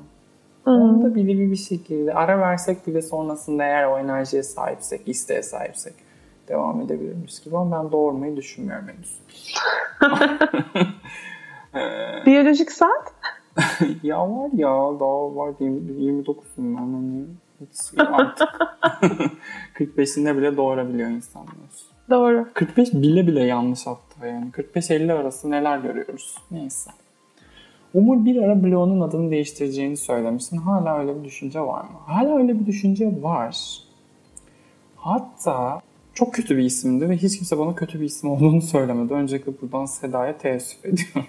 Onu da bir, bir şekilde ara versek bile sonrasında eğer o enerjiye sahipsek, isteğe sahipsek devam edebilirmiş gibi ama ben doğurmayı düşünmüyorum henüz. Biyolojik saat? ya var ya daha var 29'um ben hani Hiç artık 45'inde bile doğurabiliyor insanlar. Doğru. 45 bile bile yanlış hatta yani. 45-50 arası neler görüyoruz. Neyse. Umur bir ara bloğunun adını değiştireceğini söylemiştin. Hala öyle bir düşünce var mı? Hala öyle bir düşünce var. Hatta çok kötü bir isimdi ve hiç kimse bana kötü bir isim olduğunu söylemedi. Öncelikle buradan Seda'ya teessüf ediyorum.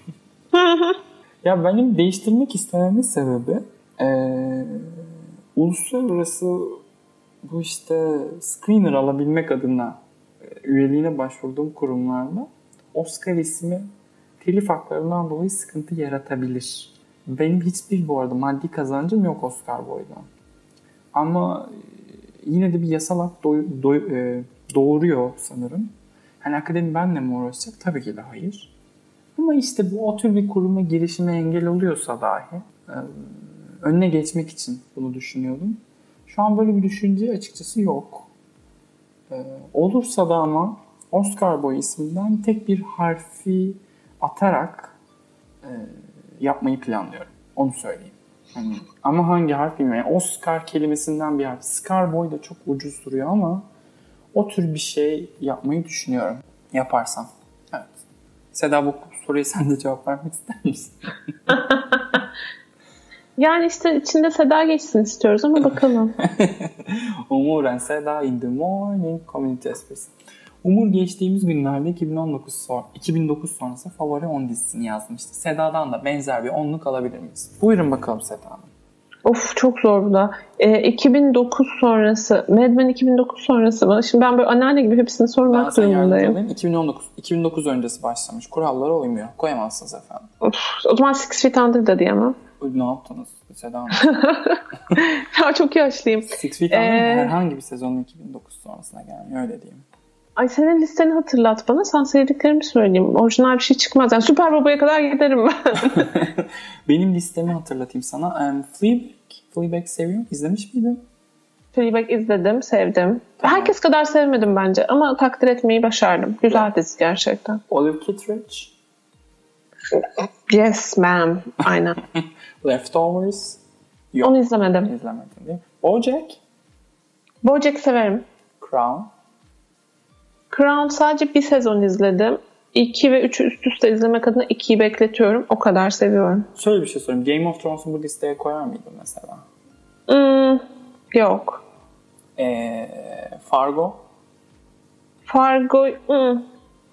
ya benim değiştirmek istememin sebebi ee, uluslararası bu işte screener alabilmek adına üyeliğine başvurduğum kurumlarda Oscar ismi telif haklarından dolayı sıkıntı yaratabilir. Benim hiçbir bu arada maddi kazancım yok Oscar boydan. Ama yine de bir yasal hak do- do- e, doğuruyor sanırım. Hani akademi benle mi uğraşacak? Tabii ki de hayır. Ama işte bu o tür bir kuruma girişime engel oluyorsa dahi e, önüne geçmek için bunu düşünüyordum. Şu an böyle bir düşünce açıkçası yok. E, olursa da ama Oscar Boy isminden tek bir harfi atarak e, yapmayı planlıyorum. Onu söyleyeyim. Yani, ama hangi harf bilmiyorum. Yani Oscar kelimesinden bir harf. Scarboy da çok ucuz duruyor ama o tür bir şey yapmayı düşünüyorum. Yaparsam. Evet. Seda bu soruya sen de cevap vermek ister misin? yani işte içinde Seda geçsin istiyoruz ama bakalım. Umuren Seda in the morning community esprisi. Umur geçtiğimiz günlerde 2019 son, 2009 sonrası favori 10 dizisini yazmıştı. Seda'dan da benzer bir onluk alabilir miyiz? Buyurun bakalım Seda Hanım. Of çok zor bu da. E, 2009 sonrası, Mad Men 2009 sonrası bana. Şimdi ben böyle anneanne gibi hepsini sormak durumundayım. 2019, 2009 öncesi başlamış. Kurallara uymuyor. Koyamazsınız efendim. Of, o zaman Six Feet Under da diyemem. Ne yaptınız Seda ya çok yaşlıyım. Six Feet Under ee... herhangi bir sezonun 2009 sonrasına gelmiyor öyle diyeyim. Ay senin listeni hatırlat bana. Sen sevdiklerimi söyleyeyim. Orijinal bir şey çıkmaz. Yani Süper Baba'ya kadar giderim ben. Benim listemi hatırlatayım sana. Um, Fleabag. Fleabag seviyor İzlemiş miydin? Fleabag izledim, sevdim. Tamam. Herkes kadar sevmedim bence ama takdir etmeyi başardım. Güzel dizi gerçekten. Olive Kittredge. Yes ma'am. Aynen. Leftovers. Yok. Onu izlemedim. İzlemedim değil mi? Bojack. Bojack severim. Crown. Crown sadece bir sezon izledim. 2 ve 3'ü üst üste izlemek adına 2'yi bekletiyorum. O kadar seviyorum. Şöyle bir şey sorayım. Game of Thrones'u bu listeye koyar mıydın mesela? Hmm, yok. Ee, Fargo? Fargo hmm,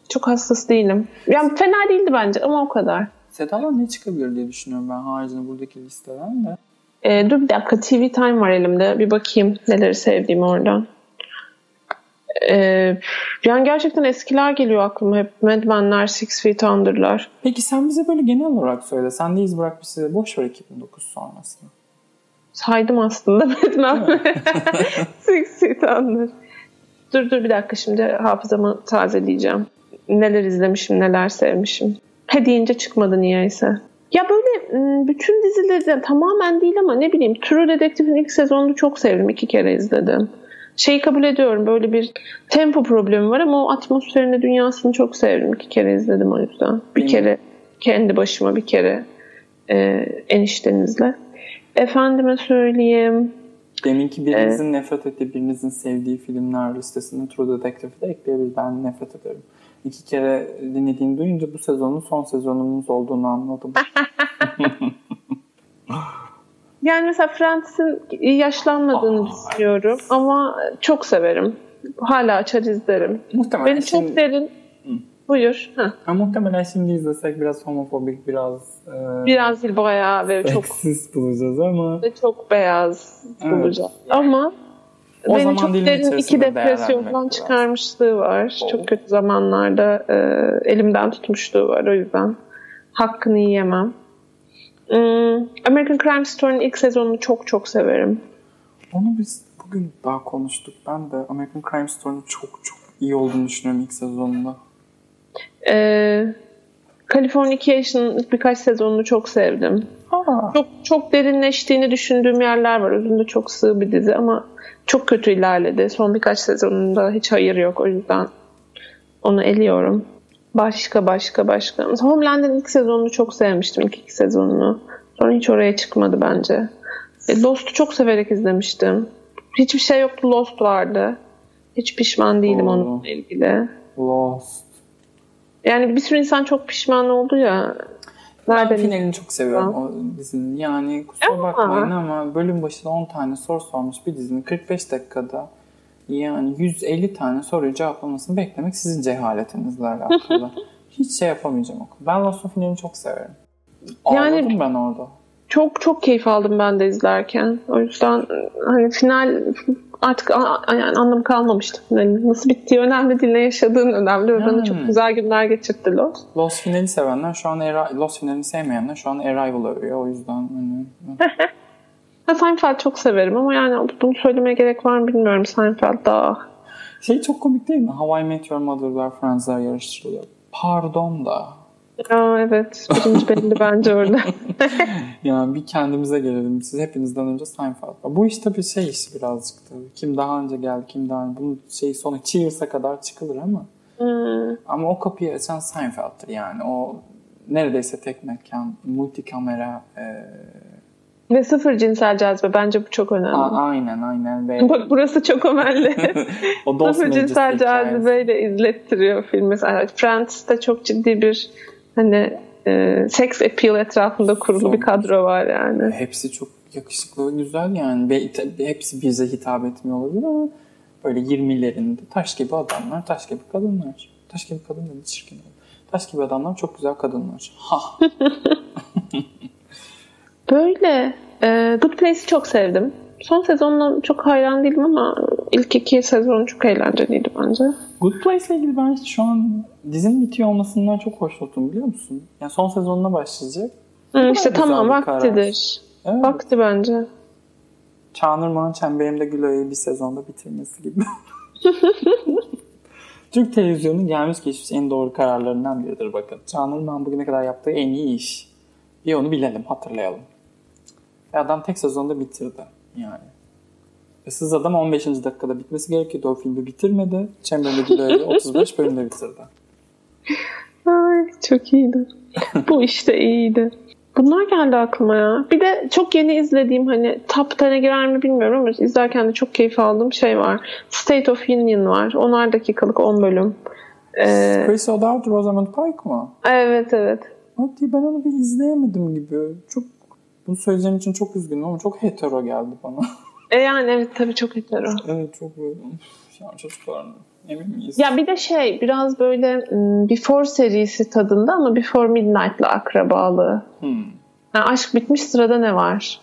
çok hassas değilim. Yani fena değildi bence ama o kadar. Seda'dan ne çıkabilir diye düşünüyorum ben haricinde buradaki listeden de. Ee, dur bir dakika TV Time var elimde. Bir bakayım neleri sevdiğim oradan. Ee, yani gerçekten eskiler geliyor aklıma hep. Mad Men'ler, Six Feet Under'lar. Peki sen bize böyle genel olarak söyle. Sen de iz bırakmışsın. Boş ver 2009 sonrasını. Saydım aslında Mad Men. Six Feet Under. Dur dur bir dakika şimdi hafızamı tazeleyeceğim. Neler izlemişim, neler sevmişim. He deyince çıkmadı niyeyse. Ya böyle ıı, bütün dizileri tamamen değil ama ne bileyim True Detective'in ilk sezonunu çok sevdim. iki kere izledim şeyi kabul ediyorum böyle bir tempo problemi var ama o atmosferini dünyasını çok sevdim. İki kere izledim o yüzden. Bir kere kendi başıma bir kere e, eniştenizle. Efendime söyleyeyim. Deminki birinizin ee, nefret ettiği, birinizin sevdiği filmler listesinde True Detective'i de ekleyebilir. Ben nefret ederim. İki kere dinlediğini duyunca bu sezonun son sezonumuz olduğunu anladım. Yani mesela Friends'in yaşlanmadığını Aa, düşünüyorum evet. ama çok severim. Hala açar izlerim. Muhtemelen Beni şimdi... çok derin Buyur. Ha, muhtemelen şimdi izlesek biraz homofobik, biraz e, biraz değil bayağı ve çok bulacağız ama ve çok beyaz evet. bulacağız. Ama o beni çok derin iki depresyondan çıkarmışlığı var. O. Çok kötü zamanlarda e, elimden tutmuşluğu var o yüzden. Hakkını yiyemem. Hmm, American Crime Story'nin ilk sezonunu çok çok severim. Onu biz bugün daha konuştuk. Ben de American Crime Story'nin çok çok iyi olduğunu düşünüyorum ilk sezonunda. Ee, Californication'ın birkaç sezonunu çok sevdim. Aa. Çok çok derinleştiğini düşündüğüm yerler var. Özünde çok sığ bir dizi ama çok kötü ilerledi. Son birkaç sezonunda hiç hayır yok. O yüzden onu eliyorum. Başka başka başka. Mesela Homeland'in ilk sezonunu çok sevmiştim. ilk iki sezonunu. Sonra hiç oraya çıkmadı bence. E, Lost'u çok severek izlemiştim. Hiçbir şey yoktu. Lost vardı. Hiç pişman değilim Doğru. onunla ilgili. Lost. Yani bir sürü insan çok pişman oldu ya. Ben Nereden? finalini çok seviyorum o dizinin. Yani kusura Ama- bakmayın ama bölüm başına 10 tane soru sormuş bir dizinin 45 dakikada yani 150 tane soruyu cevaplamasını beklemek sizin cehaletinizle alakalı. Hiç şey yapamayacağım o konuda. Ben Lost finalini çok severim. Yani- Ağladım ben orada. Çok çok keyif aldım ben de izlerken. O yüzden hani final artık yani anlamı kalmamıştı finalin. Nasıl bittiği önemli değil, ne yaşadığın önemli ve bana Yani. çok güzel günler geçirtti Lost. Lost finali sevenler şu an Lost finalini sevmeyenler şu an Arrival övüyor. O yüzden hani Ha, Seinfeld çok severim ama yani bunu söylemeye gerek var mı bilmiyorum. Seinfeld daha şey çok komik değil mi? How I Met Your Mother'lar Friends'ler yarıştırılıyor. Pardon da. Aa, evet. Birinci belli bence orada. Yani bir kendimize gelelim. Siz hepinizden önce Seinfeld var. Bu iş tabii şey iş birazcık tabii. Kim daha önce geldi, kim daha önce. Bunun şey sonu Cheers'a kadar çıkılır ama. Hmm. Ama o kapıyı açan Seinfeld'tir yani. O neredeyse tek mekan, multikamera. E, Ve sıfır cinsel cazibe. Bence bu çok önemli. a- aynen aynen. Ve Bak burası çok önemli. o sıfır cinsel cazibeyle izlettiriyor filmi. Mesela Friends'te çok ciddi bir hani e, seks appeal etrafında kurulu Son- bir kadro var yani. Hepsi çok yakışıklı ve güzel yani. Ve hepsi bize hitap etmiyor olabilir ama böyle 20'lerinde taş gibi adamlar, taş gibi kadınlar. Taş gibi kadın dedi çirkin. Taş gibi adamlar çok güzel kadınlar. Ha. Böyle. E, Good Place'i çok sevdim. Son sezonuna çok hayran değilim ama ilk iki sezon çok eğlenceliydi bence. Good Place ile ilgili ben şu an dizinin bitiyor olmasından çok hoşnutum biliyor musun? Yani son sezonuna başlayacak. Hı, işte tamam karar. vaktidir. Evet. Vakti bence. Çağınırman'ın Çemberimde Gülo'yu bir sezonda bitirmesi gibi. Türk televizyonunun gelmiş geçmiş en doğru kararlarından biridir bakın. Çağınırman bugüne kadar yaptığı en iyi iş. Bir onu bilelim, hatırlayalım. Ve adam tek sezonda bitirdi yani. Issız Adam 15. dakikada bitmesi gerekiyordu. O filmi bitirmedi. Çemberimde Gülo'yu 35 bölümde bitirdi. Ay çok iyiydi. Bu işte iyiydi. Bunlar geldi aklıma ya. Bir de çok yeni izlediğim hani top 10'e girer mi bilmiyorum ama izlerken de çok keyif aldığım şey var. State of Union var. 10'ar dakikalık 10 bölüm. Ee, Chris O'Dowd, Rosamund Pike mı? evet evet. Hadi ben onu bir izleyemedim gibi. Çok bunu söyleyeceğim için çok üzgünüm ama çok hetero geldi bana. E yani evet tabii çok hetero. evet çok böyle. Üf, Ya çocuklar emin miyiz? Ya bir de şey biraz böyle Before serisi tadında ama Before Midnight'la akrabalığı. Hmm. Yani aşk bitmiş sırada ne var?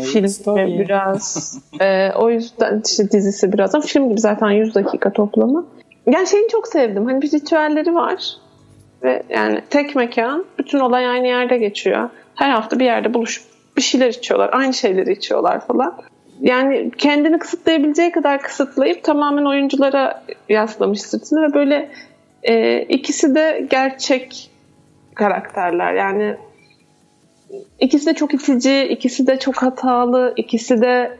Film Story. biraz. Ee, o yüzden işte dizisi biraz ama film gibi zaten 100 dakika toplamı. Yani şeyini çok sevdim. Hani bir ritüelleri var. Ve yani tek mekan. Bütün olay aynı yerde geçiyor. Her hafta bir yerde buluşup bir şeyler içiyorlar. Aynı şeyleri içiyorlar falan. Yani kendini kısıtlayabileceği kadar kısıtlayıp tamamen oyunculara yaslamış sırtını ve böyle e, ikisi de gerçek karakterler. Yani İkisi de çok itici, ikisi de çok hatalı, ikisi de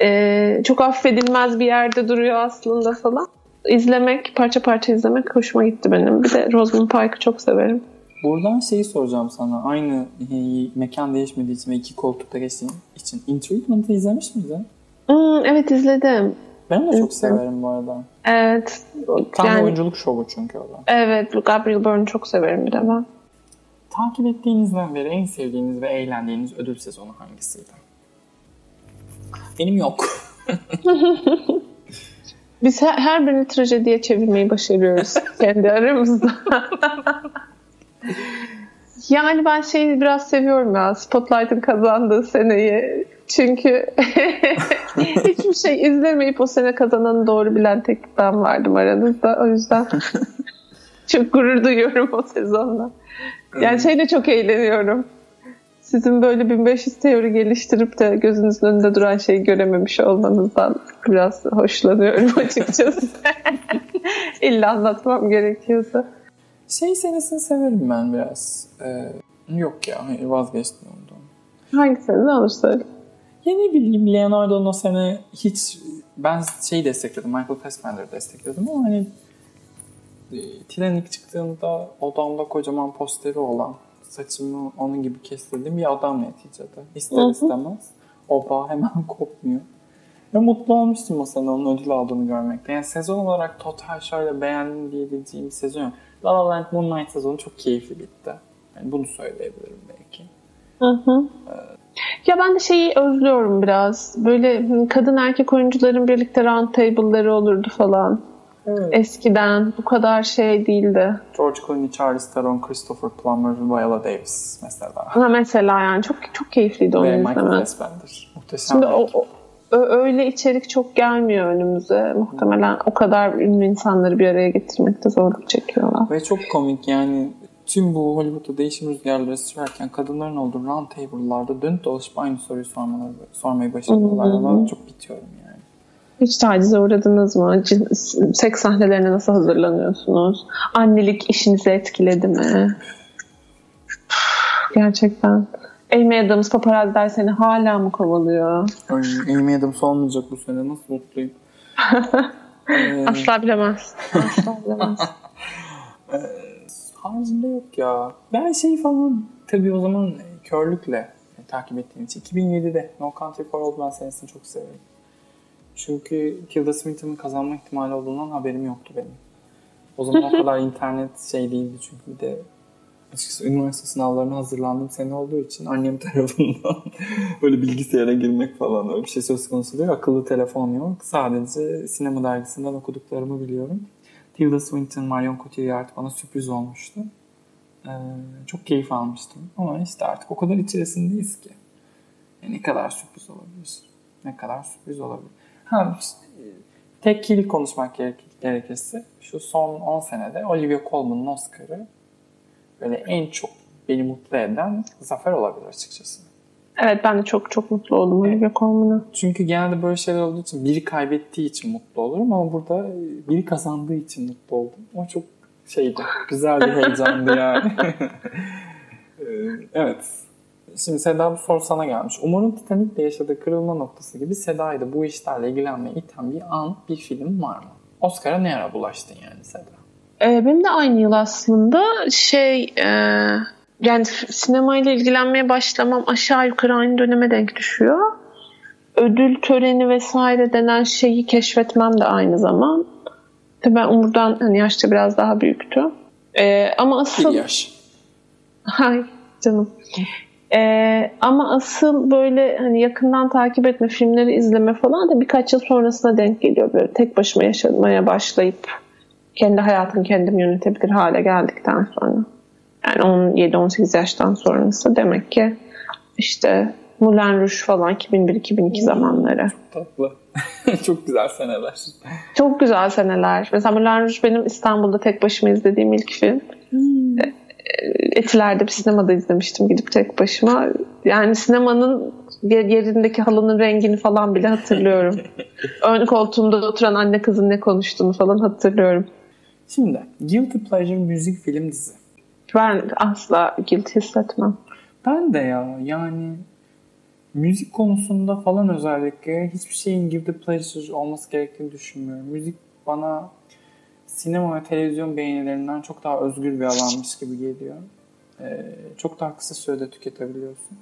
e, çok affedilmez bir yerde duruyor aslında falan. İzlemek, parça parça izlemek hoşuma gitti benim. Bir de Rosamund Pike'ı çok severim. Buradan şeyi soracağım sana. Aynı e, mekan değişmediği için ve iki koltukta geçtiğin için. In Treatment'ı izlemiş miydin? Hmm, evet izledim. Ben de çok severim bu arada. Evet. Tam Yani- oyunculuk şovu çünkü o da. Evet, Gabriel Byrne'ı çok severim bir de ben. Takip ettiğinizden beri en sevdiğiniz ve eğlendiğiniz ödül sezonu hangisiydi? Benim yok. Biz her, her birini trajediye çevirmeyi başarıyoruz kendi aramızda. yani ben şeyi biraz seviyorum ya Spotlight'ın kazandığı seneyi. Çünkü hiçbir şey izlemeyip o sene kazananı doğru bilen tek ben vardım aranızda. O yüzden çok gurur duyuyorum o sezonla. Yani şeyle çok eğleniyorum. Sizin böyle 1500 teori geliştirip de gözünüzün önünde duran şeyi görememiş olmanızdan biraz hoşlanıyorum açıkçası. İlla anlatmam gerekiyorsa. Şey senesini severim ben biraz. Ee, yok ya hayır vazgeçtim ondan. Hangisini ne olur söyle. Ya ne bileyim Leonardo'nun o sene hiç ben şey destekledim Michael Fassbender'ı destekledim ama hani e, Titanic çıktığında odamda kocaman posteri olan saçımı onun gibi kestirdiğim bir adam neticede. İster istemez o bağ hemen kopmuyor. Ve mutlu olmuştum sene onun ödül aldığını görmekte. Yani sezon olarak total şöyle beğendim diyebileceğim bir sezon yok. La La Land Moonlight sezonu çok keyifli bitti. Yani bunu söyleyebilirim belki. Hı hı. Ya ben de şeyi özlüyorum biraz. Böyle kadın erkek oyuncuların birlikte round table'ları olurdu falan. Evet. Eskiden bu kadar şey değildi. George Clooney, Charles Theron, Christopher Plummer, Viola Davis mesela. Ha mesela yani çok çok keyifliydi onu Ve izlemek. Michael Fassbender. Muhteşem. Şimdi o, o, öyle içerik çok gelmiyor önümüze. Muhtemelen o kadar ünlü insanları bir araya getirmekte zorluk çekiyorlar. Ve çok komik yani tüm bu Hollywood'da değişim rüzgarları sürerken kadınların olduğu round table'larda dönüp dolaşıp aynı soruyu sormaları, sormayı başarıyorlar. Ama çok bitiyorum yani. Hiç tacize uğradınız mı? Seks sahnelerine nasıl hazırlanıyorsunuz? Annelik işinizi etkiledi mi? Gerçekten. Amy Adams paparazziler seni hala mı kovalıyor? Ay, Amy Adams olmayacak bu sene. Nasıl mutluyum. ee... Asla bilemez. Asla bilemez. Ee, haricinde yok ya. Ben şey falan tabii o zaman körlükle takip ettiğim için 2007'de No Country for Old Men senesini çok severim. Çünkü Tilda Swinton'ın kazanma ihtimali olduğundan haberim yoktu benim. O zaman o kadar internet şey değildi çünkü bir de açıkçası üniversite sınavlarına hazırlandığım sene olduğu için annem tarafından böyle bilgisayara girmek falan öyle bir şey söz konusu değil. Akıllı telefon yok. Sadece sinema dergisinden okuduklarımı biliyorum. Tilda Swinton, Marion Cotillard bana sürpriz olmuştu. Ee, çok keyif almıştım. Ama işte artık o kadar içerisindeyiz ki. Yani ne kadar sürpriz olabilir? Ne kadar sürpriz olabilir? Ha, işte, tek kilit konuşmak gerekirse şu son 10 senede Olivia Colman'ın Oscar'ı böyle en çok beni mutlu eden zafer olabilir açıkçası. Evet ben de çok çok mutlu oldum evet. Olivia Colman'a. Çünkü genelde böyle şeyler olduğu için biri kaybettiği için mutlu olurum ama burada biri kazandığı için mutlu oldum. O çok şeydi, güzel bir heyecandı yani. Ee, evet. Şimdi Seda bu soru sana gelmiş. Umarım Titanic'le yaşadığı kırılma noktası gibi Seda'yı da bu işlerle ilgilenmeye iten bir an, bir film var mı? Oscar'a ne ara bulaştın yani Seda? Ee, benim de aynı yıl aslında şey e, yani sinemayla ilgilenmeye başlamam aşağı yukarı aynı döneme denk düşüyor. Ödül töreni vesaire denen şeyi keşfetmem de aynı zaman. Tabii ben Umur'dan hani yaşça biraz daha büyüktü. Ee, ama asıl... Bir yaş. Hay canım. Ee, ama asıl böyle hani yakından takip etme, filmleri izleme falan da birkaç yıl sonrasına denk geliyor. Böyle tek başıma yaşamaya başlayıp kendi hayatını kendim yönetebilir hale geldikten sonra. Yani 17-18 yaştan sonrası demek ki işte Moulin Rouge falan 2001-2002 zamanları. Çok tatlı. Çok güzel seneler. Çok güzel seneler. Mesela Moulin Rouge benim İstanbul'da tek başıma izlediğim ilk film. Hmm. E, Etiler'de bir sinemada izlemiştim gidip tek başıma. Yani sinemanın yerindeki halının rengini falan bile hatırlıyorum. Ön koltuğumda oturan anne kızın ne konuştuğunu falan hatırlıyorum. Şimdi Guilty Pleasure müzik film dizi. Ben asla guilt hissetmem. Ben de ya yani müzik konusunda falan özellikle hiçbir şeyin guilty pleasure olması gerektiğini düşünmüyorum. Müzik bana sinema ve televizyon beğenilerinden çok daha özgür bir alanmış gibi geliyor. Ee, çok daha kısa sürede tüketebiliyorsun.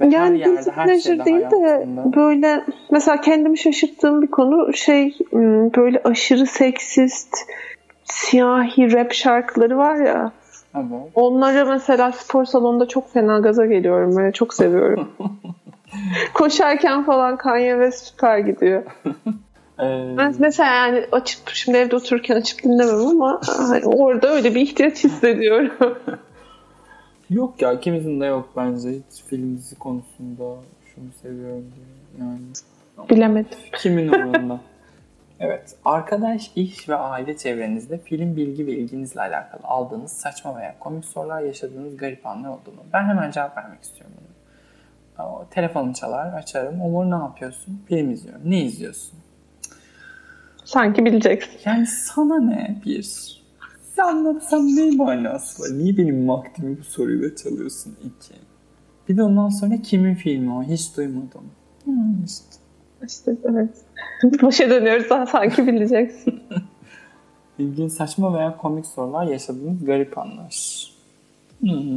Ve yani her yerde, her şeyde değil de böyle mesela kendimi şaşırttığım bir konu şey böyle aşırı seksist siyahi rap şarkıları var ya. Evet. Onlara mesela spor salonunda çok fena gaza geliyorum. Böyle çok seviyorum. Koşarken falan Kanye West süper gidiyor. Ee... Ben mesela yani açıp şimdi evde otururken açıp dinlemem ama hani orada öyle bir ihtiyaç hissediyorum. yok ya ikimizin de yok bence hiç film dizi konusunda şunu seviyorum diye yani. Bilemedim. Kimin umurunda? Evet. Arkadaş, iş ve aile çevrenizde film bilgi ve ilginizle alakalı aldığınız saçma veya komik sorular yaşadığınız garip anlar oldu mu? Ben hemen cevap vermek istiyorum bunu. Telefonum çalar, açarım. Umur ne yapıyorsun? Film izliyorum. Ne izliyorsun? Sanki bileceksin. Yani sana ne bir? Sen anlatsam ne manası var? Niye benim vaktimi bu soruyla çalıyorsun? iki? Bir de ondan sonra kimin filmi o? Hiç duymadım. Hmm, işte. İşte evet. Başa dönüyoruz daha sanki bileceksin. İlginç saçma veya komik sorular yaşadığınız garip anlar.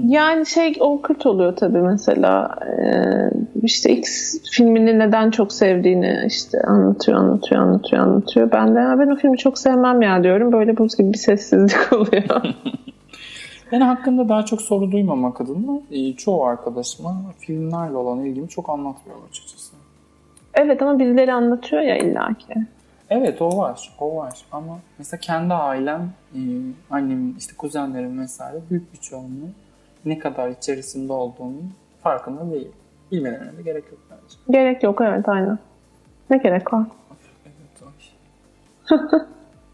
Yani şey o kırt oluyor tabii mesela ee, işte X filmini neden çok sevdiğini işte anlatıyor anlatıyor anlatıyor anlatıyor. Ben de ben o filmi çok sevmem ya diyorum. Böyle buz gibi bir sessizlik oluyor. ben hakkında daha çok soru duymamak adına e, çoğu arkadaşıma filmlerle olan ilgimi çok anlatmıyor açıkçası. Evet ama birileri anlatıyor ya illaki. Evet o var. O var. Ama mesela kendi ailem, e, annemin, işte kuzenlerim vesaire büyük bir çoğunluğu ne kadar içerisinde olduğunu farkında değil. Bilmelerine de gerek yok bence. Gerek yok evet aynen. Ne gerek var? Evet ay.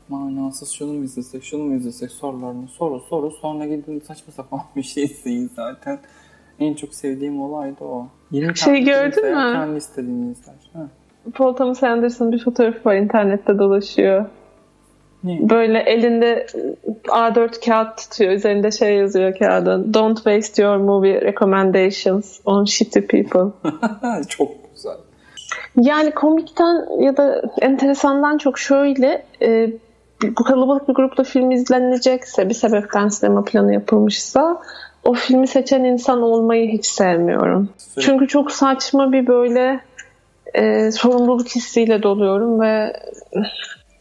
Manasız şunu mu izlesek, şunu mu izlesek sorularını soru soru sonra gidin saçma sapan bir şey izleyin zaten. En çok sevdiğim olay da o. Yeni şey gördün mü? Kendi istediğini izler. Ha. Paul Thomas Anderson bir fotoğrafı var internette dolaşıyor. Ne? Böyle elinde A4 kağıt tutuyor. Üzerinde şey yazıyor kağıdın. Don't waste your movie recommendations on shitty people. Çok güzel. Yani komikten ya da enteresandan çok şöyle e, bu kalabalık bir grupla film izlenecekse bir sebepten sinema planı yapılmışsa o filmi seçen insan olmayı hiç sevmiyorum. Sürekli. Çünkü çok saçma bir böyle e, sorumluluk hissiyle doluyorum ve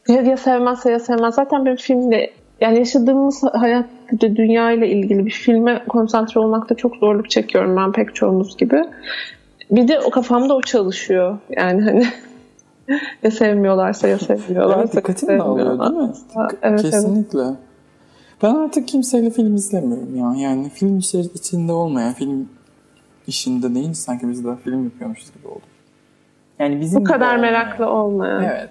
ya, ya sevmezse ya sevmez. Zaten bir filmle yani yaşadığımız hayat dünya ile ilgili bir filme konsantre olmakta çok zorluk çekiyorum ben pek çoğumuz gibi. Bir de o kafamda o çalışıyor. Yani hani ya sevmiyorlarsa ya sevmiyorlarsa. Evet dikkatini dağılıyor değil mi? Evet, Kesinlikle. Evet. Ben artık kimseyle film izlemiyorum ya. Yani film içinde olmayan film işinde değil sanki biz de film yapıyormuşuz gibi oldu. Yani bizim Bu kadar meraklı olmayan. Evet.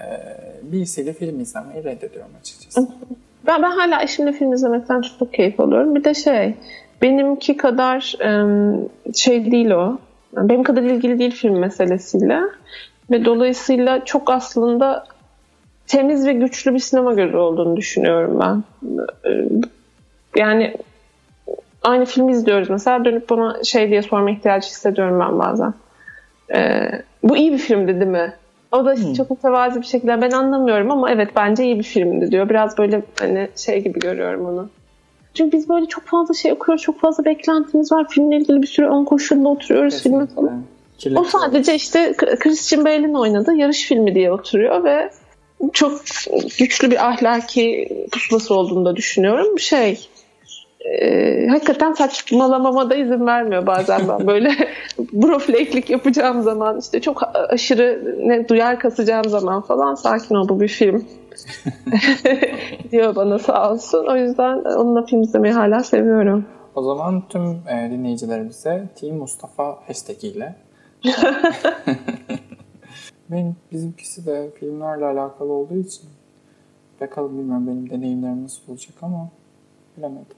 Ee, birisiyle film izlemeyi reddediyorum açıkçası. Ben, ben hala eşimle film izlemekten çok, çok keyif alıyorum. Bir de şey, benimki kadar şey değil o. Benim kadar ilgili değil film meselesiyle. Ve dolayısıyla çok aslında temiz ve güçlü bir sinema gözü olduğunu düşünüyorum ben. Yani aynı filmi izliyoruz mesela dönüp bana şey diye sorma ihtiyacı hissediyorum ben bazen. Ee, bu iyi bir filmdi değil mi? O da hmm. çok mütevazi bir şekilde ben anlamıyorum ama evet bence iyi bir filmdi diyor. Biraz böyle hani şey gibi görüyorum onu. Çünkü biz böyle çok fazla şey okuyoruz, çok fazla beklentimiz var. Filmle ilgili bir sürü ön koşulda oturuyoruz falan. O sadece işte Christian Bale'in oynadığı yarış filmi diye oturuyor ve çok güçlü bir ahlaki pusulası olduğunu da düşünüyorum. Şey, e, hakikaten saçmalamama da izin vermiyor bazen ben böyle brofleklik yapacağım zaman işte çok aşırı ne duyar kasacağım zaman falan sakin ol bu bir film diyor bana sağ olsun. O yüzden onunla film izlemeyi hala seviyorum. O zaman tüm e, dinleyicilerimize Team Mustafa hashtag ile benim bizimkisi de filmlerle alakalı olduğu için bakalım bilmiyorum benim deneyimlerim nasıl olacak ama bilemedim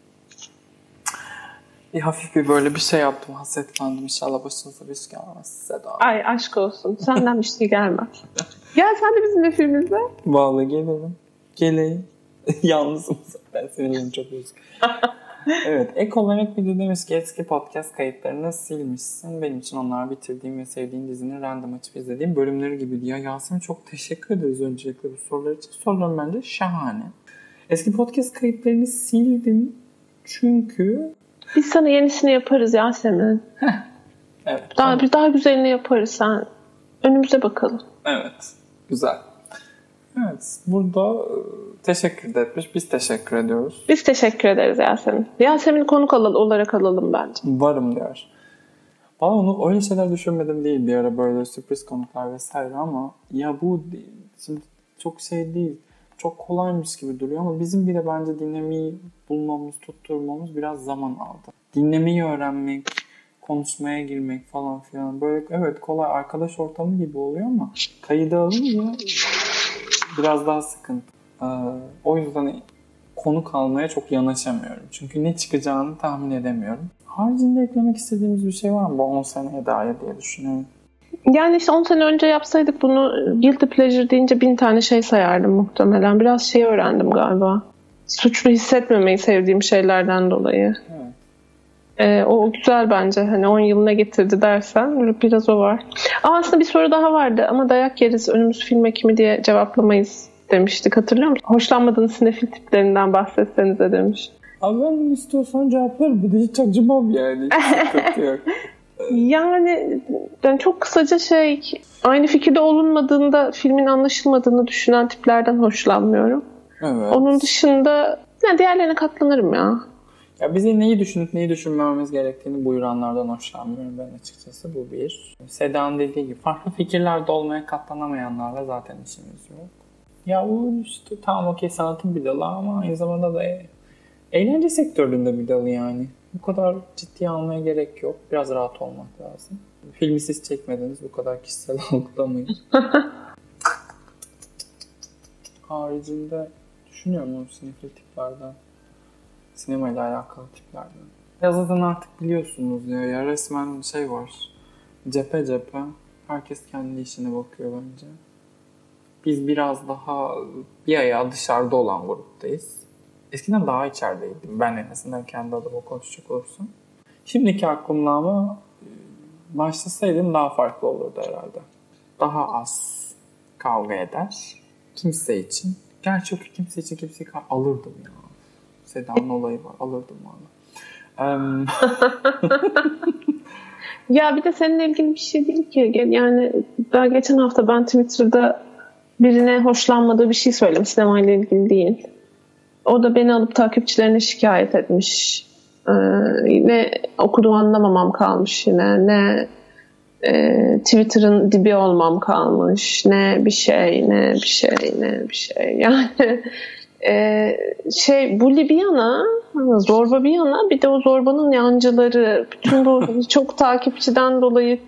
bir hafif bir böyle bir şey yaptım. Hasetlendim. İnşallah başınıza bir şey gelmez Seda. Ay aşk olsun. Senden bir şey gelmez. Gel sen de bizimle film izle. Vallahi gelirim. Geleyim. Yalnızım ben senin çok üzgün. evet. Ek olarak bir de demiş ki eski podcast kayıtlarını silmişsin. Benim için onlar bitirdiğim ve sevdiğim dizinin random açıp izlediğim bölümleri gibi diyor. Yasemin çok teşekkür ederiz öncelikle bu sorular için. Sorularım bence şahane. Eski podcast kayıtlarını sildim çünkü biz sana yenisini yaparız Yasemin. evet. Daha tamam. bir daha güzelini yaparız sen. Önümüze bakalım. Evet. Güzel. Evet. Burada e, teşekkür etmiş. Biz teşekkür ediyoruz. Biz teşekkür ederiz Yasemin. Yasemin konuk olarak alalım bence. Varım diyor. Valla onu öyle şeyler düşünmedim değil bir ara böyle sürpriz konuklar vesaire ama ya bu şimdi çok şey değil çok kolaymış gibi duruyor ama bizim bile bence dinlemeyi bulmamız, tutturmamız biraz zaman aldı. Dinlemeyi öğrenmek, konuşmaya girmek falan filan böyle evet kolay arkadaş ortamı gibi oluyor ama kayıda alınca biraz daha sıkıntı. Ee, o yüzden konu kalmaya çok yanaşamıyorum. Çünkü ne çıkacağını tahmin edemiyorum. Haricinde eklemek istediğimiz bir şey var mı bu 10 seneye dair diye düşünüyorum. Yani işte 10 sene önce yapsaydık bunu guilty pleasure deyince bin tane şey sayardım muhtemelen. Biraz şey öğrendim galiba. Suçlu hissetmemeyi sevdiğim şeylerden dolayı. Ee, o güzel bence. Hani 10 yıl ne getirdi dersen biraz o var. Ama aslında bir soru daha vardı ama dayak yeriz önümüz film ekimi diye cevaplamayız demiştik hatırlıyor musun? Hoşlanmadığınız sinefil tiplerinden bahsetsenize demiş. Abi ben istiyorsan cevap ver. Bir de hiç acımam yani. Hiç yok. Yani, yani çok kısaca şey aynı fikirde olunmadığında filmin anlaşılmadığını düşünen tiplerden hoşlanmıyorum. Evet. Onun dışında yani diğerlerine katlanırım ya. Ya bize neyi düşünüp neyi düşünmememiz gerektiğini buyuranlardan hoşlanmıyorum ben açıkçası. Bu bir. Seda'nın dediği gibi farklı fikirlerde olmaya katlanamayanlarla zaten işimiz yok. Ya bu işte tamam okey sanatın bir dalı ama aynı zamanda da e- eğlence sektöründe bir dalı yani. Bu kadar ciddiye almaya gerek yok. Biraz rahat olmak lazım. Filmi siz çekmediniz bu kadar kişisel algılamayın. Haricinde düşünüyorum o sinefil tiplerden. Sinemayla alakalı tiplerden. Ya zaten artık biliyorsunuz ya, ya resmen şey var. Cephe cephe. Herkes kendi işine bakıyor bence. Biz biraz daha bir ayağı dışarıda olan gruptayız. Eskiden daha içerideydim. Ben en azından kendi adıma konuşacak olursam. Şimdiki aklımla ama e, başlasaydım daha farklı olurdu herhalde. Daha az kavga eder. Kimse için. Gerçi yok kimse için kimseyi alırdım ya. Seda'nın olayı var. Alırdım valla. Em, Ya bir de seninle ilgili bir şey değil ki. Yani daha geçen hafta ben Twitter'da birine hoşlanmadığı bir şey söyledim. Sinemayla ilgili değil. O da beni alıp takipçilerine şikayet etmiş. Ee, ne okuduğu anlamamam kalmış yine. Ne e, Twitter'ın dibi olmam kalmış. Ne bir şey, ne bir şey, ne bir şey. Yani e, şey bu bir yana zorba bir yana bir de o zorbanın yancıları bütün bu çok takipçiden dolayı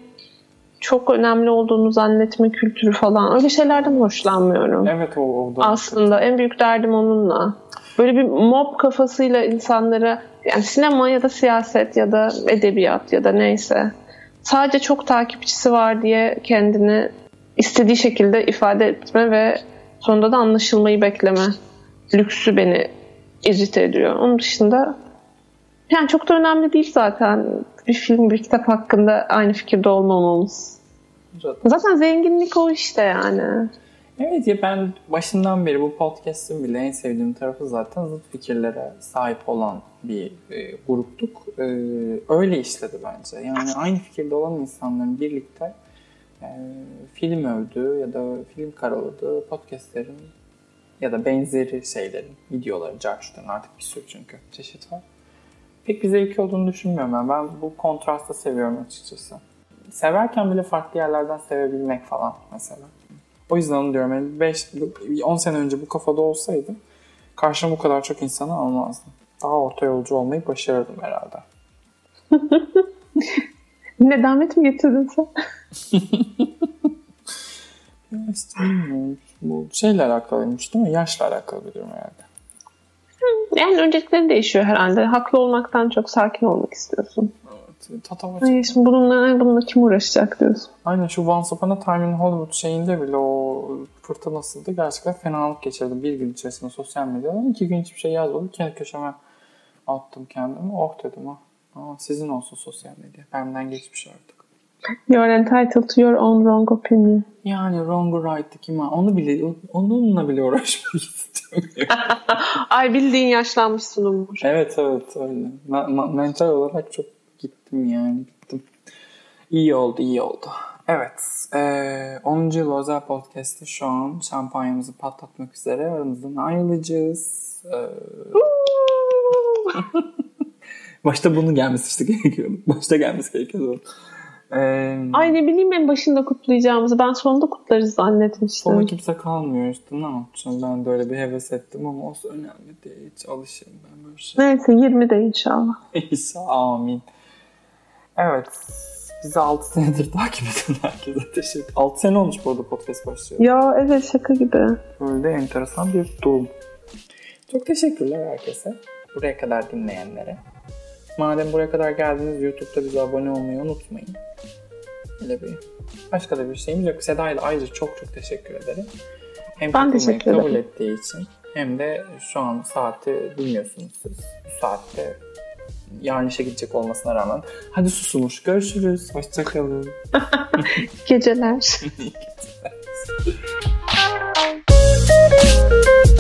çok önemli olduğunu zannetme kültürü falan öyle şeylerden hoşlanmıyorum. evet o, o da. Aslında en büyük derdim onunla. Böyle bir mob kafasıyla insanlara yani sinema ya da siyaset ya da edebiyat ya da neyse sadece çok takipçisi var diye kendini istediği şekilde ifade etme ve sonunda da anlaşılmayı bekleme lüksü beni irite ediyor. Onun dışında yani çok da önemli değil zaten bir film, bir kitap hakkında aynı fikirde olmamamız. Zaten zenginlik o işte yani. Evet ya ben başından beri bu podcast'ın bile en sevdiğim tarafı zaten zıt fikirlere sahip olan bir e, gruptuk. E, öyle işledi bence. Yani aynı fikirde olan insanların birlikte e, film övdüğü ya da film karaladığı podcastlerin ya da benzeri şeylerin, videoları, carçların artık bir sürü çünkü çeşit var. Pek bir zevki olduğunu düşünmüyorum ben. Ben bu kontrastı seviyorum açıkçası. Severken bile farklı yerlerden sevebilmek falan mesela. O yüzden onu diyorum. Yani 5, 10 sene önce bu kafada olsaydım karşıma bu kadar çok insanı almazdım. Daha orta yolcu olmayı başarırdım herhalde. Nedamet mi getirdin sen? Ya işte bilmiyorum. Bu şeyle alakalıymış değil mi? Yaşla alakalı bir durum herhalde. Yani öncelikleri değişiyor herhalde. Haklı olmaktan çok sakin olmak istiyorsun. Evet. Tatava Ay, şimdi bununla, bununla kim uğraşacak diyorsun. Aynen şu Once Upon a Time in Hollywood şeyinde bile o fırtınasıydı. Gerçekten fenalık geçirdim. Bir gün içerisinde sosyal medyada. iki gün hiçbir şey yazmadım. Kendi köşeme attım kendimi. Oh dedim ha. Aa, sizin olsun sosyal medya. Benden geçmiş artık. You are entitled to your own wrong opinion. Yani wrong or right'ı kim var? Onu bile, onunla bile uğraşmak istemiyorum. Ay bildiğin yaşlanmışsın Umur. evet evet öyle. Me- mental olarak çok gittim yani gittim. İyi oldu iyi oldu. Evet. E, 10. yıl özel podcast'te şu an şampanyamızı patlatmak üzere aramızdan ayrılacağız. E, başta bunun gelmesi işte gerekiyordu. Başta gelmesi gerekiyordu. E, Ay ne bileyim en başında kutlayacağımızı. Ben sonunda kutlarız zannetmiştim. Sonra kimse kalmıyor işte ne yapacağım ben de öyle bir heves ettim ama olsun önemli değil hiç alışırım ben böyle şey. Neyse 20'de inşallah. İsa amin. Evet bizi 6 senedir takip eden herkese teşekkür 6 sene olmuş bu arada podcast başlıyor. Ya evet şaka gibi. Böyle de enteresan bir durum. Çok teşekkürler herkese. Buraya kadar dinleyenlere. Madem buraya kadar geldiniz YouTube'da bize abone olmayı unutmayın. Öyle bir başka da bir şeyimiz yok. Seda ile ayrıca çok çok teşekkür ederim. Hem ben teşekkür ederim. kabul ettiği için hem de şu an saati bilmiyorsunuz siz. Bu saatte yarın işe gidecek olmasına rağmen. Hadi susumuş. Görüşürüz. Hoşçakalın. Geceler. İyi geceler.